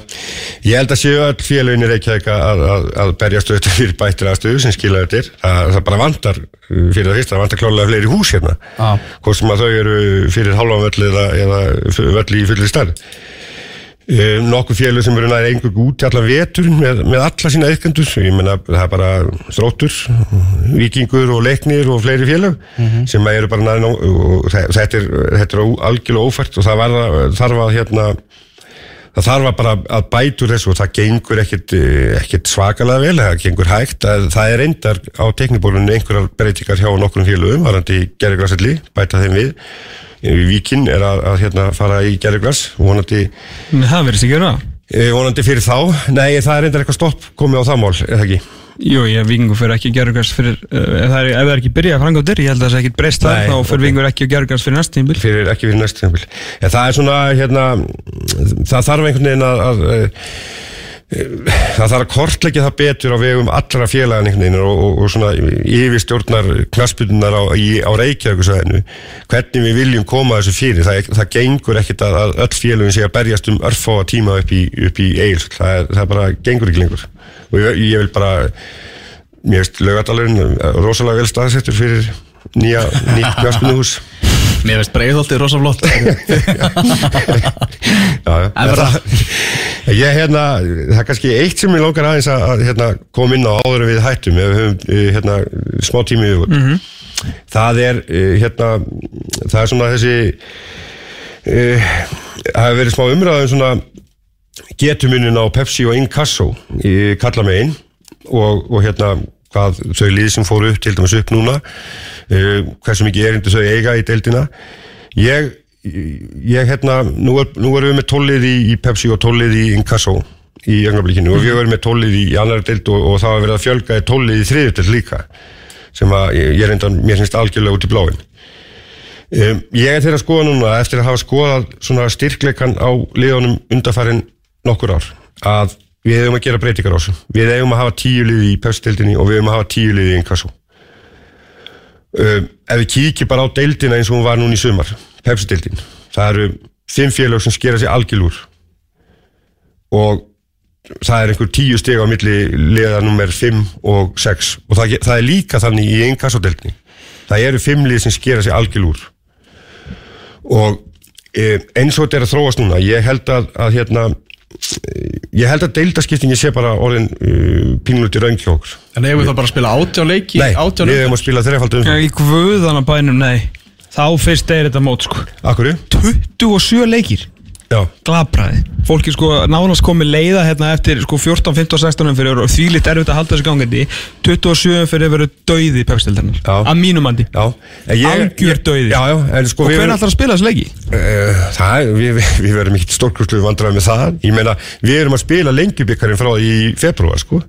ég held að séu öll félagin í Reykjavík að, að, að berjast auðvitað fyrir bættir aðstöðu sem skila þetta það, það bara vantar uh, fyrir það fyrst það vantar klálega fleiri hús hérna. Hvort sem að þau eru fyrir halvan völl eða, eða völl í fulli starf nokkuð félög sem eru næri einhver út í allan vetur með, með alla sína auðkendur ég menna það er bara þróttur vikingur og leiknir og fleiri félög sem eru bara næri og þe- þetta er, þetta er algjörlega ófært og það var, þarf að hérna það þarf að bara að bætur þessu og það gengur ekkit, eh, ekkit svakalega vel það gengur hægt, að, það er reyndar á teknibólunni einhverjar breytingar hjá nokkrum félögum varandi gerðuglasselli, bæta þeim við Víkin er að, að hérna, fara í gerðuglas vonandi, Nei, Það ekki vera eh, vonandi fyrir þá nei, það er reyndar eitthvað stopp komið á það mál, er það ekki? Jú, ég vikingur fyrir ekki að gera eitthvað fyrir uh, ef, það er, ef það er ekki byrjað að franga á dyr Ég held að það sé ekkit breyst þar Nei, Þá fyrir ok. vikingur ekki að gera eitthvað fyrir næst tímbil fyrir, ekki fyrir næst tímabil. En það er svona, hérna, það þarf einhvern veginn að, að, að það þarf að kortleggja það betur á vegum allra veginn og, og, og svona yfirstjórnar knaspunnar á, á Reykjavíkusvæðinu hvernig við viljum koma þessu fyrir. Það, það gengur ekkit að, að öll félagin sé að berjast um örfáa tíma upp í, í Egil, það, það bara gengur ekki lengur. Og ég, ég vil bara mér veist laugadalurinn rosalega vel staðsettur fyrir nýja, nýtt knaspunuhús Mér veist breiðholtið rosa flott. Já, já. Bara- það, ég hérna, það er kannski eitt sem ég langar aðeins að, hérna, koma inn á áður við hættum ef við höfum eh, hérna, smá tími yfir það er eh, hérna, það er svona þessi uh, það hefur verið smá umræðum svona getumunin á Pepsi og Inkasso í Kallamegin og, og hérna hvað þau lið sem fóru upp til dæmis upp núna uh, hversu mikið erindu þau eiga í deildina. Ég, ég hérna nú, er, nú erum við með tollið í, í Pepsi og tollið í Inkasso í ögnablikinu og við erum með tollið í, annar deild og, og það var verið að fjölga í tollið í þriðju deild líka sem að ég, ég reyndan, mér finnst algjörlega út í bláin Um, ég er þeirra að skoða núna eftir að hafa skoðað svona styrkleikan á liðunum undarfærin nokkur ár að við hefum að gera breytingar á þessu. Við hefum að hafa tíu liði í pefstildinni og við hefum að hafa tíu liði í inkassu um, ef við kíkjum bara á deildina eins og hún var núna í sumar pefstildin, það eru fimm félög sem skera sig algjörlúr og það er einhver tíu steg á milli liða nummer 5 og 6 og það, það er líka þannig í inkassodeildinni. Það eru fimm lið sem skera sig algjörlúr og e, eins og þetta er að þróast núna ég held að, að hérna e, ég held að deildaskiptingi sé bara orðin uh, pínluti raungi okkur. En ef við þá bara að spila átjá leiki? Nei, við hefum að spila þreifaldu Í guðana bænum, nei Þá fyrst er þetta mót sko. Akkurri? 27 leikir. Já, Glabræði Fólki sko nánast komið leiða hérna eftir sko 14, 15, 16 fyrir og því litt erfitt að halda þessu gangandi. 27 fyrir verið dauði pepstildarnar Já. Að mínum andi já. En ég- Algjör dauði. Já, já, en sko Og við hvernig ætlar að spila þessu leiki? Uh, það, við, við, við verðum ekkert stórkurslu vandræði með það. Ég meina, við erum að spila lengjubikkarinn frá því í februar, sko.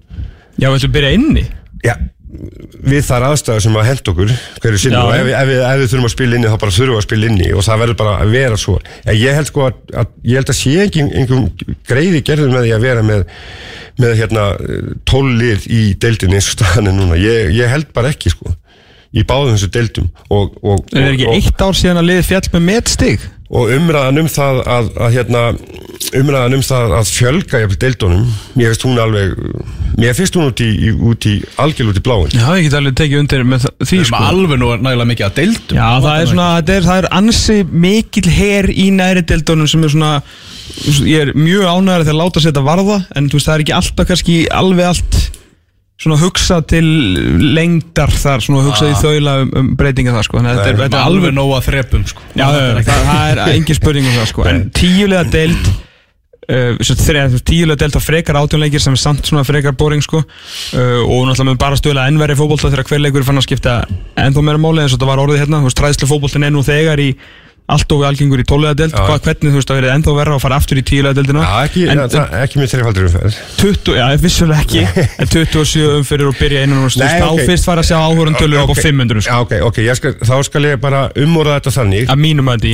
Já, við ætlum að byrja inni? Já, við þar aðstæður sem að henda okkur hverju sinni Já. og ef, við- ef, við, ef við þurfum að spila inni þá bara þurfum við að spila inni og það verður bara að vera svo en ég held sko að, að ég held að sé engin, einhver greiði gerður með því að vera með, með hérna tólið í deildinni eins og staðan er núna ég, ég held bara ekki sko í báðum þessu deildum og, og, En er ekki og, eitt ár síðan að liði fjall með metstig? Og umræðan um það að, að hérna, umræðan um það að fjölga jafnvel deildunum, mér finnst hún alveg mér finnst hún út í, í, út í algjörl út í bláin Já, ég get alveg tekið undir með því sko. alveg nú nægilega mikið að deildum. Já, það er svona, það er, það er ansi mikil her í næri deildunum sem er svona ég er mjög ánægður þegar láta sér þetta varða en þú veist, það er ekki alltaf kannski alveg allt svona hugsa til lengdar þar, svona hugsa í þaula um, um breytinga það sko, þannig að þetta er, alveg nóga þrepum sko. Já, það, er engin spurning um það sko. En tíulega deild uh, Tíulega deild á frekar átjónleikir sem er samt svona frekar boring sko. Uh, Og náttúrulega með bara stöðlega ennverði fótbolta Þegar hver leikur fann að skipta ennþá meira máli eins og þetta var orðið hérna. Þú veist, træðslu fótboltin er nú þegar í allt og algengur í. Hvað, hvernig þú veist að verið ennþá verra að fara aftur í Já, ekki, en, það, ekki með þreifaldur umferð. 20, já, vissulega ekki. En 27 umfyrir og byrja innan og Nei, Þá fyrst fara að sjá áhverjum tölur upp á Ok, 500 sko. Þá skal ég bara umorða þetta þannig. Að mínum að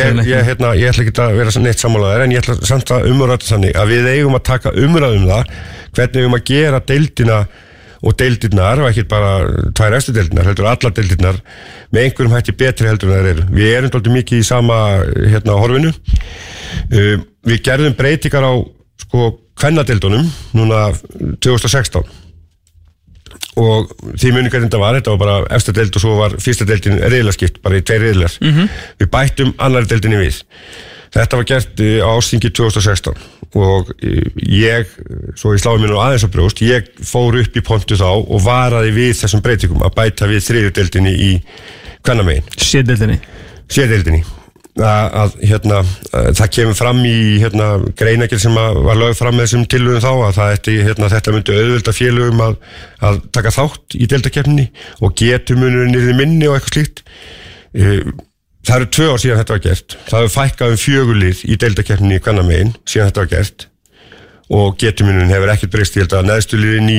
þetta, ég er hérna, ætla ekki að vera neitt sammálaður en ég ætla samt að umræða þetta þannig að við eigum að taka umræðum það hvernig við og deildirnar og ekki bara tvær eftir deildirnar, heldur allar deildirnar með einhverjum hætti betri heldur en það eru. Við erum doldið mikið í sama hérna horfinu. Uh, við gerðum breytingar á sko kvennadeildunum núna 2016 og því muni hvernig þetta var, þetta var bara eftir deild og svo var fyrsta deildin reyðlaskipt, bara í tveir reyðlar -hmm. við bættum annari deildinni við. Þetta var gert eh, á ástingi 2016 og eh, ég svo ég sláði mér nú aðeins á brjóst ég fór upp í pontu þá og varaði við þessum breytingum að bæta við þriðju deildinni í sédeildinni að, að hérna, að það kemur fram í hérna, greinakir sem var lögð fram með þessum tilhugum þá að það ætti, hérna, þetta myndi auðvelda félögum að, að taka þátt í deildakefninni og getur munurinn niður minni og eitthvað slíkt. Eh, það eru tvö ár síðan þetta var gert. Það hefur fækkað um fjögulið í deildakefninni í kannamegin síðan þetta var gert. Og getur munurinn hefur ekkert breyst ég held að neðstu liðin í,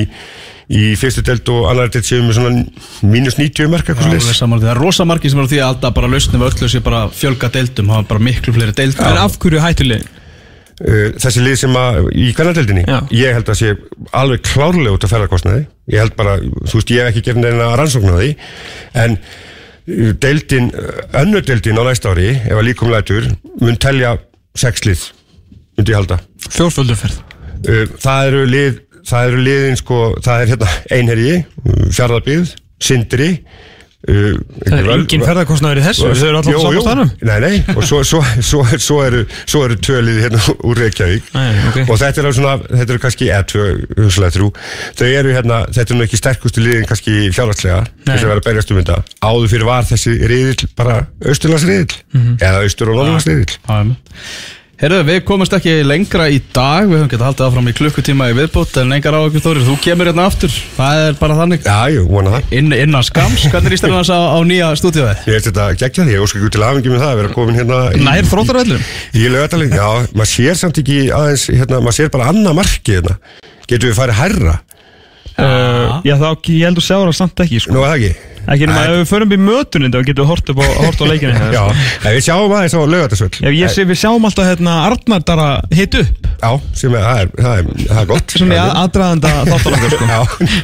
í fyrstu deild og annar deild séum með svona mínus 90 mörg eitthvað Alveg slíkt saman, það er rosa margir sem eru því að alltaf bara lausnum við öllu sé bara fjölga deildum, hafa bara miklu fleiri deildum En af hverju hættulegin? uh, þessi lið sem að í hvernadeldinni, Já. ég held að sé alveg klárlega út af ferðarkostnaði ég held bara, þú veist, ég hef ekki gefið deildin, uh, önnur deildin á næsta ári, ef að líkum lætur mun telja sex lið myndi ég halda. Fjórfölduferð uh, það eru lið það eru liðin sko, það er hérna einherji, fjárðarbygð Sindri uh, Það er engin ferðarkostnaður í þessu Þau eru allir á sama staðnum. Nei, nei, og svo, svo, svo, svo eru, eru tölið hérna úr Reykjavík. Nei, ok. og þetta eru svona, þetta eru kannski eða hugsalega þrjú, þau eru hérna þetta er nú ekki sterkustu liðin kannski fjárhagslega Nei. þess að vera berjast um þetta. Áður fyrir var þessi riðill bara austurlandsriðill Mhm. eða austur- og norðlandsriðill Herðu, við komumst ekki lengra í dag. Við höfum getað haldið áfram í klukkutíma í viðbútt En engar á okkur Þórir, þú kemur hérna aftur. Það er bara þannig. Já, ég vona það. Inn, Innan skams, hvernig er ístæðan á, á nýja stúdíóið? Ég veist þetta gegja því, ég óskar ekki til aðvengi með það að vera komin hérna í, Nær þróttaröllum í lögataling, já, maður sér samt ekki aðeins, hérna, maður sér bara annað marki hérna, getur við farið hærra? Uh, Já þá, ég held að samt ekki nema ef við förum í mötunin þá getum við hort, upp á, hort á leikinu Já, við sjáum aðeins á lögatarsvöld Ef ég sé við sjáum alltaf hérna Arnar dara hit upp. Já, sem er, það er, það er, það er gott. Svona í að- aðdraganda þáttalangar sko. Já,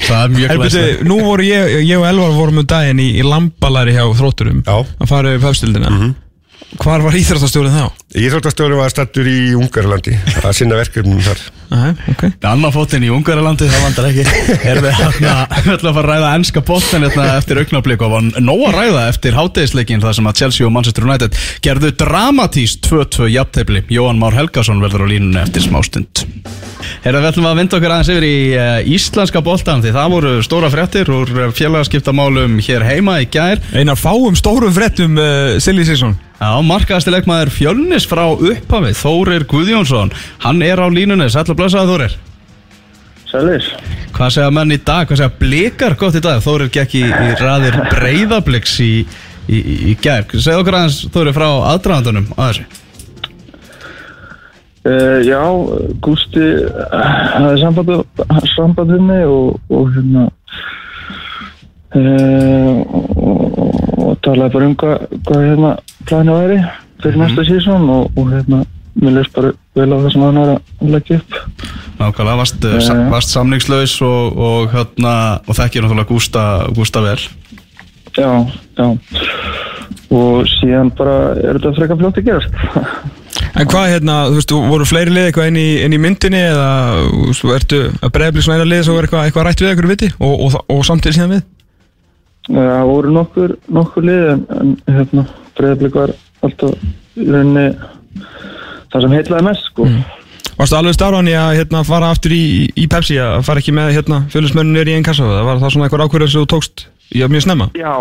Það er mjög byrju, nú voru ég, ég og Elvar vorum um daginn í, í lambalari hjá þrótturum. Já. Mhm. að fara yfir pefstildina Hvar var íþróttastjórið þá? Íþróttastjóri var stattur í Ungarlandi. Að sinna verkefnum þar. Aha, ok. Annar fótinn í Ungarlandi, það vandar ekki. Erum við hérna, við ætlum að fara að ræða ennska boltan hérna eftir augnablík og var nóg að ræða eftir hátegisleikin þar sem að Chelsea og Manchester United gerðu dramatíst 2-2 jafntefli. Jóhann Már Helgason verður á línunni eftir smástund. Herra, við ætlum að vinda okkur aðeins yfir í uh, íslenska boltan því það voru stóra fréttir úr félagaskiptamálum hér heima í gær. Einar fáum stórum fréttum uh, Silly Sisson Já, markaðasti leikmaður fjölnis frá upphafið, Þórir Guðjónsson. Hann er á línunni, sæll og blessaði Þórir. Sælir. Hvað segja menn í dag, hvað segja blikar gott í dag? Þórir gekk í, í raðir breyðabliks í, í, í, gær. Segð okkur aðeins Þórir frá aðdraðandunum að þessu. Uh, já, Gústi uh, hafði samband, samband við mig og, og hérna uh, og, og talaði bara um hvað, hvað hérna plani væri fyrir næsta sísón og, og hérna mér leist bara vel á það sem hann er að leggja upp. Nákvæmlega, varst, uh, Já, sa, já. varst samningslaus og, og, hérna, og þekkir náttúrulega Gústa, Gústa vel. Já, já. Og síðan bara er þetta frekar fljótt að gerast. En hvað hérna, þú veist, voru fleiri lið eitthvað inn í, inn í myndinni eða þú veist, ertu að bregðblik svona eina lið sem var eitthvað, eitthvað rætt við eitthvað viti og, og, og, samtidig síðan við? Það voru nokkur, nokkur lið en, en hérna, breyðablik var alltaf í rauninni það sem heitlaði mest sko. Varstu alveg starfan í að hérna, fara aftur í, í Pepsi að fara ekki með hérna, fjölusmönnum nýri í einn kassa það var það svona eitthvað ákvörður sem þú tókst í að mjög snemma? Já,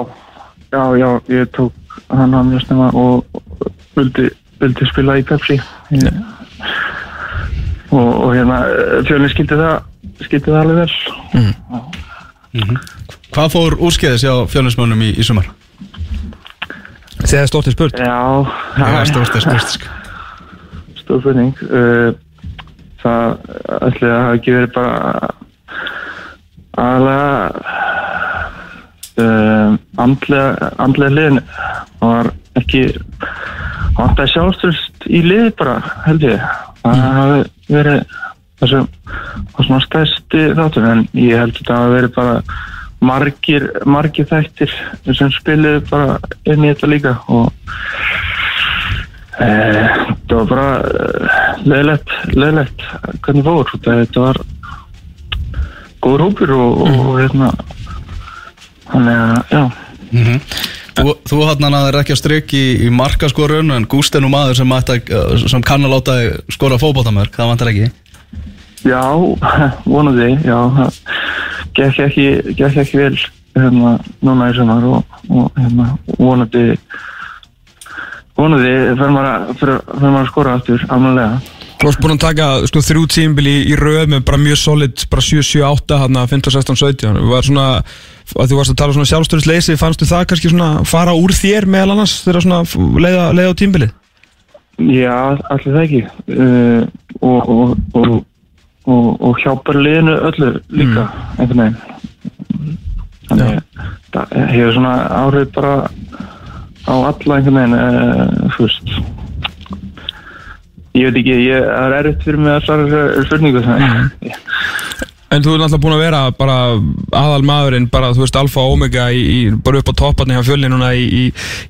já, já, ég tók hann að mjög snemma og vildi, vildi spila í Pepsi. Ég, og, og hérna fjölinn skildi það skildi það alveg vel Hvað fór úrskeiðis hjá fjölusmönnum í, í sumar? þegar stóttið spurt. Já, Það það stórst að spurt sko. stór spurning. Uh, það ætli að hafa ekki verið bara aðlega uh, andlega andlega liðin það var ekki vant að sjálfstöðst í liði bara held ég. Það hafi verið það sem var svona stærsti þáttur en ég held að þetta hafi verið bara margir, margir þættir sem spiluðu bara inn í þetta líka og e, það var bara uh, leðilegt, leðilegt hvernig fór. Þetta, þetta var góður hópur og, og, og hérna þannig að já. Þú, þú hann að það er ekki að stryk í, í markaskorun en Gúst er nú maður sem, að, sem kann að láta skora fótboltamörk, það vantar ekki? Já, vonandi, já, það gekk ekki, gekk ekki vel hérna núna í sumar og, og hérna vonandi, vonandi fer maður að, að skora aftur almanlega. Þú varst búin að taka sko, þrjú tímbil í, í röð með bara mjög solid, bara 7-7-8 hann að 15, 16, 17 var svona, að þú varst að tala svona sjálfstöðusleysi fannstu það kannski svona fara úr þér meðal annars þegar svona leiða, leiða á tímbilið? Já, allir það ekki uh, og, og, og, og, og hjálpar liðinu öllu líka einhvern veginn. Þannig að það hefur svona áhrif bara á alla einhvern veginn uh, fyrst ég veit ekki, ég, það er erfitt fyrir mig að svara þessari spurningu þannig En þú er náttúrulega búin að vera bara aðal maðurinn, bara þú veist alfa og omega í, í, bara upp á topparni hjá fjölni núna í,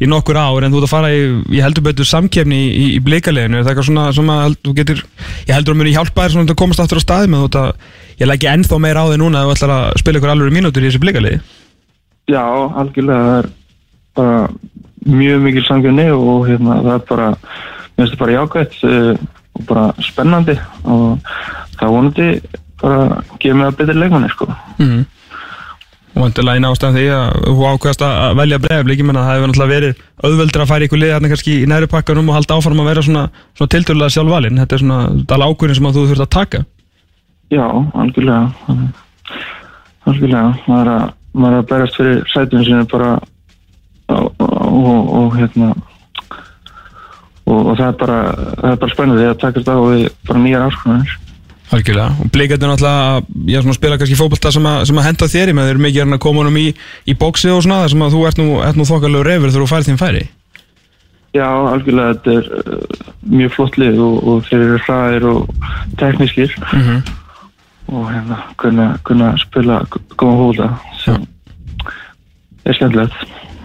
í, nokkur ár. En þú ert að fara í, heldur betur samkefni í, blikaleginu, er það eitthvað svona sem að þú getur, ég heldur að muni hjálpa þér svona að komast aftur á staði með að, ég legg ennþá meira á þig núna að þú ætlar að spila ykkur alveg mínútur í þessu blikalegi. Já, algjörlega það er bara mjög mikil samgjörni og hérna það er bara mér finnst það bara jákvæmt uh, og bara gefur mig að betri leikmanni sko. Mm. Og vantilega eina ástæðan því að þú ákveðast að velja bregðarblik, ég menna það hefur náttúrulega verið auðveldur að fara ykkur lið hérna kannski í næri pakkanum og halda áfram að vera svona, svona tiltölulega sjálfvalinn, þetta er svona ákveðin sem að þú þurft að taka. Já, algjörlega algjörlega maður er að, maður er að berast fyrir sætinu sinu bara og, og, og hérna og, og það er bara er bara spennandi að takast á við bara nýjar áskonanir Algjörlega, og blikarnir náttúrulega já, svona spila kannski fótbolta sem, sem að henda þér í með þeir eru mikið hérna að koma honum í, í bóksi og svona þar sem að þú ert nú, nú þokkalegu reyfur þegar þú færið þín færi. Já, algjörlega, þetta er uh, mjög flott lið og, og þeir eru hraðir og teknískir. Og hérna kunna, kunna spila góðan hóla sem er skemmtilegt.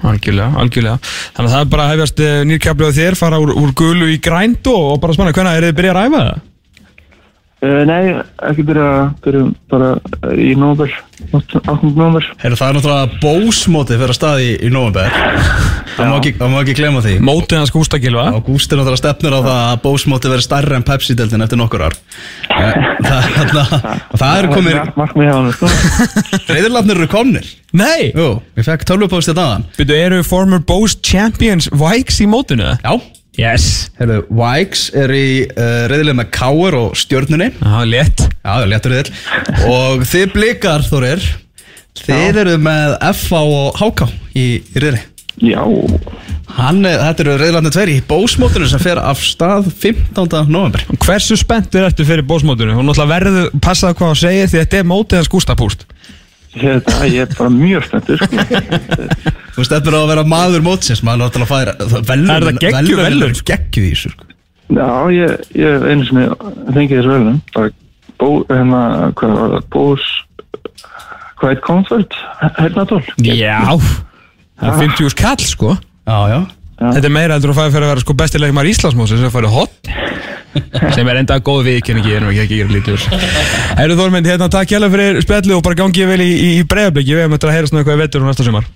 Algjörlega, algjörlega. Þannig að það er bara að hefjast nýrkjaflið á þér fara úr, úr gulu í grænt og, og bara spanna, hvernig er þið byrjað að ræfa það? Uh, nei, ekki byrja, byrjum bara í nómur, 8. nómur. Heyrðu, það er náttúrulega bósmótið fyrir að staði í, í november Það má ekki, það má ekki glemma því. Mótið hans Gústakilva Og Gúst er náttúrulega stefnir á það að bósmótið verði stærra en Pepsi-deltin eftir nokkur ár. Eh, það, það, Og það eru komir Markmið hjá hann, sko. Reyðurlafnir eru komnir. Nei, Jú, ég fekk tölvupóst þetta aðan byrju, eru former Bose Champions Vikes í mótinu? Já Yes. Heyrðu, Vikes er í uh, reyðileg með Káur og stjörnunni. Já, létt. Já, það er léttur reyðil Og þið blikar, Þórir Þið eru með FA og HK í, í reyðri Já, Hann, er- þetta eru reyðlarnir tveir í bósmótinu sem fer af stað 15. november Hversu spenntur ertu fyrir Bose-mótinu? Hún náttúrulega verður, passaðu hvað að segja því þetta er mótið hans Gústapúst þetta, ég er bara mjög spenntur, sko. Þú veist, þetta er að vera maður mótsins maður er að færa velun, Er það geggjuð verðlaun? Geggjuð í þessu sko. Já, ég, ég einu sinni fengið þessu velum, bara bó, hérna, hvað var það, Bós Quiet Comfort, hérna tól. Já Það er 50 skall sko Já, já Þetta er meira heldur að fæða fyrir að vera sko bestileg maður Íslandsmóðs sem færi hot sem er enda góð viðkynningi er nú ekki gera lítið Herru Þormund, hérna takk hjálpa fyrir spjallu og bara gangi ég vel í, í, breiðabliki við hefum eftir að heyrast nú eitthvað í vettur og næsta sumar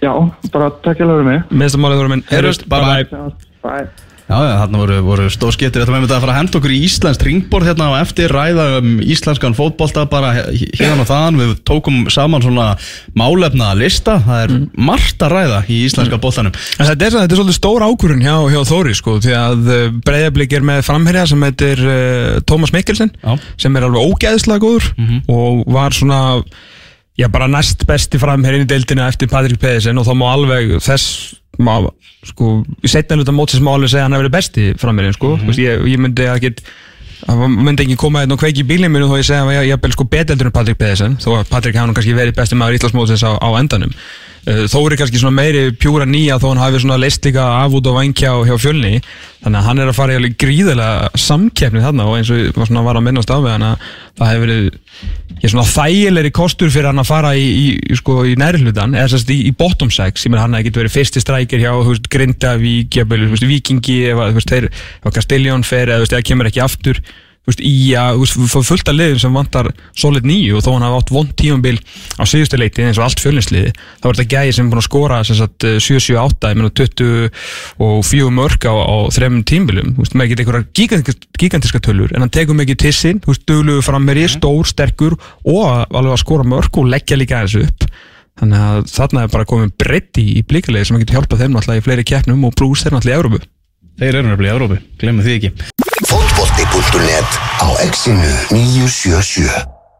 Já, bara takk hjá fyrir mig. Minnsta málið Þormund, Heyrjumst, bye bye. Já, bye. Já, þarna voru, voru stór skiptir. Þetta með þetta að fara að henda okkur í Íslands ringborð hérna á eftir ræða um íslenskan fótbolta bara hérna og þaðan. Við tókum saman svona málefna lista. Það er margt að ræða í íslenska boltanum. En þetta er, þetta er svolítið stór ákurinn hjá, hjá Þóri sko, því að Breiðablík er með framherja sem heitir uh, Tómas Mikkelsen Já. sem er alveg ógeðslega góður og var svona já, bara næst besti framherjinn í deildina eftir Patrik Pedersen og þá má alveg þess má, sko, í setna hluta mótsins má alveg segja að hann hefur verið besti framherjinn sko, mm ég, ég myndi að get það myndi ekki koma einn og kveiki í bílinn minn og þó ég segja að ég, bel sko beteldur en Patrik Pedersen þó að Patrik hafa nú kannski verið besti maður Íslandsmótsins á, á endanum Uh, Þóri kannski svona meiri pjúra nýja þó hann hafi leist líka af út og vængja hjá fjölni. Þannig að hann er að fara í gríðilega samkeppni þarna og eins og ég var var að minnast á við hann að það hefur verið ég þægilegri kostur fyrir hann að fara í, í, í, sko, í næri hlutan eða sérst í, bottom sex. Sem er hann að geta verið fyrsti strækir hjá veist, Grindavík, Vikingi ef Castellón fer eða eða kemur ekki aftur þú veist, í að, þú veist, fullt af liðum sem vantar solid nýju og þó hann hafa átt vond tímambil á síðustu leiti eins og allt fjölninsliði þá var þetta gæði sem er búin að skora sem sagt, eh, 7-7-8, ég meina 20 og 4 mörg á, á þremum tímbilum þú veist, með ekki einhverjar gigantiska, gigantiska tölur en hann tekur mikið til sín, þú veist, dugluðu frammeri stór, sterkur og alveg að skora mörg og leggja líka aðeins upp. Þannig að þarna er bara komið breytti í blíkalegi sem getur hjálpað þeim náttúrulega í fleiri keppnum og brús þeir náttúrulega í Európu Þeir eru nefnilega í Európi, glemum því ekki